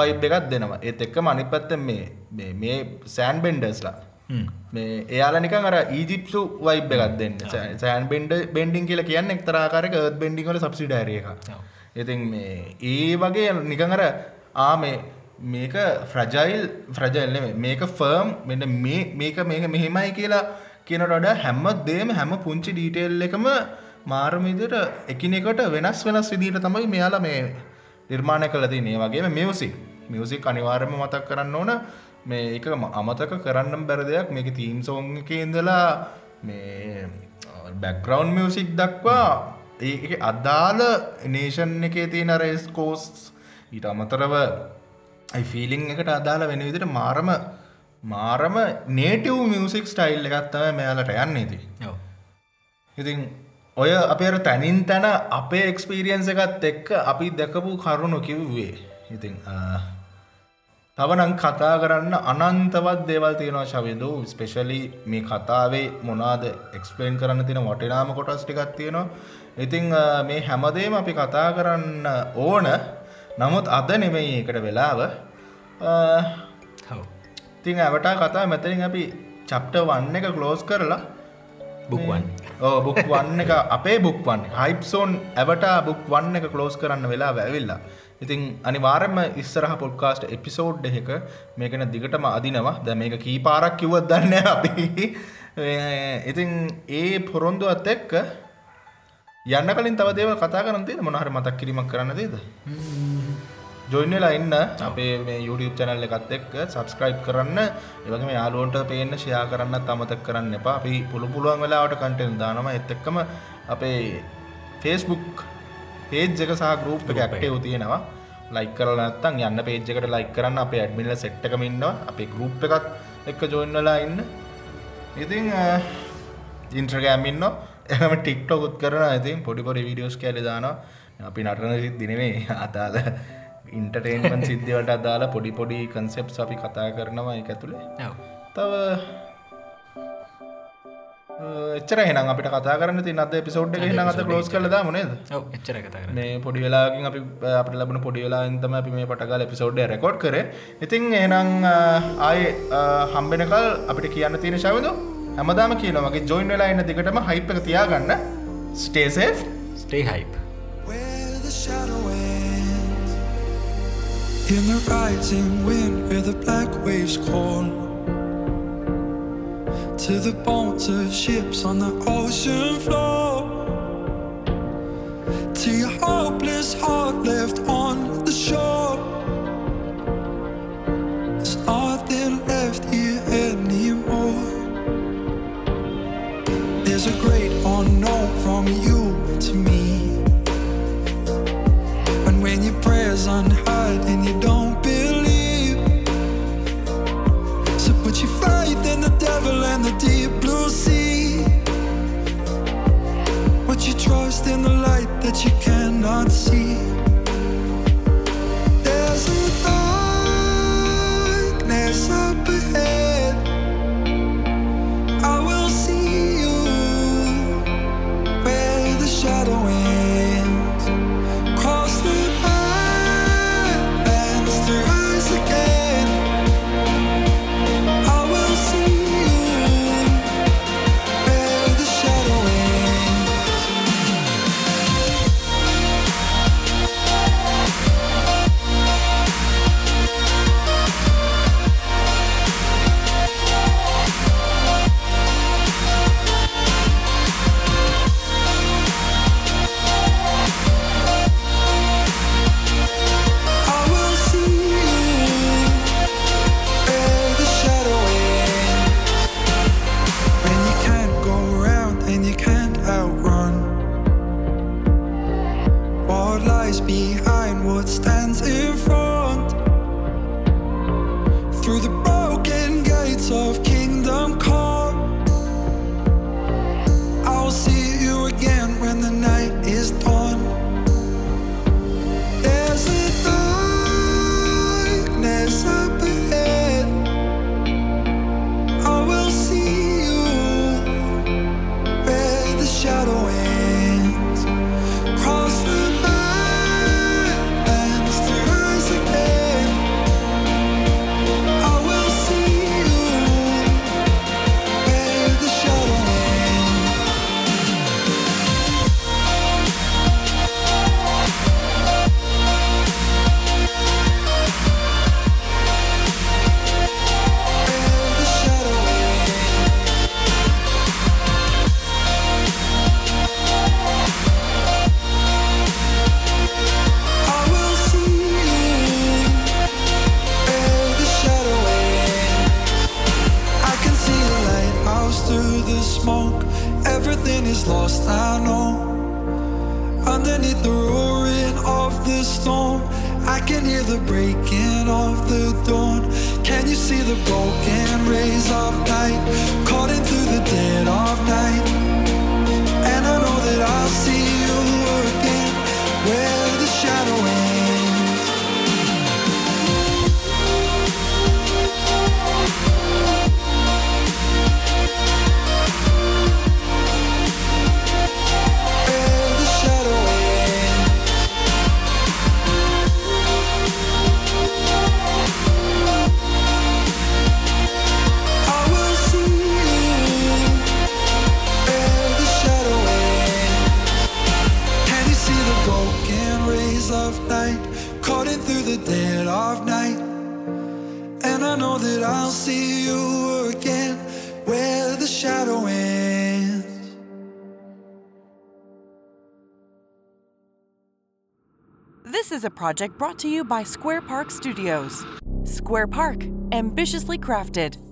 වයිබ් එකක් දෙනවා. ඒත් එක්කම අනිත් පැත්තෙන් මේ මේ මේ සෑන් බෙන්ඩර්ස්ලා මේ එයාලා නිකන් අර ඊජිප්සු වයිබ් එකක් දෙන්න. සෑන් බෙන්ඩ බෙන්ඩින් කියලා කියන්නේ එක්තරා ආකාරයක එර්ත් බෙන්ඩින් වල සබ්සිඩරි එකක්. ඉතින් මේ ඒ වගේ නිකන් අර ආ මේ මේක ෆ්‍රජයිල් ෆ්‍රජයිල් නෙමෙයි මේක ෆර්ම් මෙන්න මේ මේක මේක මෙහෙමයි කියලා කියනට වඩා හැම දෙයක්ම හැම පුංචි ඩීටේල් එකම මාරම විදිහට එකිනෙකට වෙනස් වෙනස් විදිහට තමයි මෙයාලා මේ නිර්මාණය කළ තියෙන්නේ. ඒ වගේම මියුසික්. මියුසික් අනිවාර්යයෙන්ම මතක් කරන්න ඕන මේ ඒක අමතක කරන්න බැරි දෙයක් මේකේ තීම් සෝං එකේ ඉඳලා මේ බැක්ග්‍රවුන්ඩ් මියුසික් දක්වා ඒක අදාළ නේෂන් එකේ තියෙන රේස් කෝස් ඊට අමතරව ෆිලිං එකට අදාළ වෙන විදිට මාරම මාරම නේටව් මියසික් ස්ටයිල් එකත්තම මෙයාලට යන්න ඉති ඔව්. ඉතින් ඔය අපේ තැනින් තැන අපේ එක්ස්පීරියන්ස එකත් එක්ක අපි දැකපු කරුණු කිව්වේ. ඉතින් ආ, තවනං කතා කරන්න අනන්තවත් දේවල් තියෙනවා ශවිදු ස්පෙශලි මේ කතාවේ මොනාද එක්ස්පලේන් කරන්න තියෙන වටිනාම කොටස් ටිකක් තියෙනවා. ඉතිං මේ හැමදේම අපි කතා කරන්න ඕන නමුත් අද නෙමෙයි එකට වෙලාව. ඉතිං ඇවටා කතා මෙතරින් අපි චප්ට වන්න එක කලෝස් කරලා Book one. ඕ බුක් වන්න එක අපේ බුක් වන් හයිප්සෝන් ඇවට බුක් වන්න එක කලෝස් කරන්න වෙලා වැැවිල්ලා ඉතින් අනිවාරම ඉස්සරහ පොඩ්කාස්ට එපිසෝඩ් එක මේකන දිගටම අදිනවා. ද මේක කී පාරක් කිව්වත් දන්න අපි. ඉතින් ඒ පොරොන්දුවත් එක්ක යන්න කලින් තව දේව කතා කරන්න තියෙන මොනහර මතක් කිරීමක් කරන්න දේද ජොයින් වෙලා ඉන්න අපේ මේ YouTube channel එකත් එක්ක subscribe කරන්න ඒ වගේම යාළුවන්ට පේන්න share කරන්නත් අමතක කරන්න එපා. අපි පුළු පුළුවන් වෙලාවට content දානවා. ඒත් එක්කම අපේ Facebook page එක සහ group එක active තියෙනවා. like කරලා නැත්නම් යන්න page එකට like කරන්න අපේ adminලා set එකම ඉන්නවා. අපේ group එකත් එක්ක join වෙලා ඉන්න. ඉතින් ඉන්ට්‍රගෑම් ඉන්න එම ටික්ටොක් උත් කරන ඉතින් පොඩි පොඩි වීඩියෝස් කෑලි දානවා අපි නටන සිද්ධි නෙමේ අතාල ඉන්ටර්ටේන්මන් සිද්ධිවට අදාලා පොඩි පොඩි කන්සෙප්ස් අපි කතා කරනවා එක ඇතුළේ. තව එච්චර එනම් අපිට කතා කරන්න ති අද පිසෝඩ් එක නම් අත කලෝස් කලදා මොනේද ඔව්. එච්චර කතා කරන්න. මේ පොඩි වෙලාකින් අපි අපට ලබන පොඩි වෙලාන්තම අපි මේ පටගල එපිසෝඩ් රෙකෝඩ් කර ඉතින් එනම් ආය හම්බෙනකල් අපිට කියන්න තියෙන ශවද හැමදාම කියනවගේ ජොයින් වෙලා එන්න දිගටම හයිප් එක තියාගන්න. ස්ටේසේ් Stay hype. Where the shadow ends. In the rising wind where the black waves call To the bones of ships on the ocean floor. To your hopeless heart left on the shore. There's nothing great unknown from you to me. And when your prayers unheard and you don't believe So put your faith in the devil and the deep blue sea. Put your trust in the light that you cannot see project brought to you by Square Park Studios. Square Park, ambitiously crafted.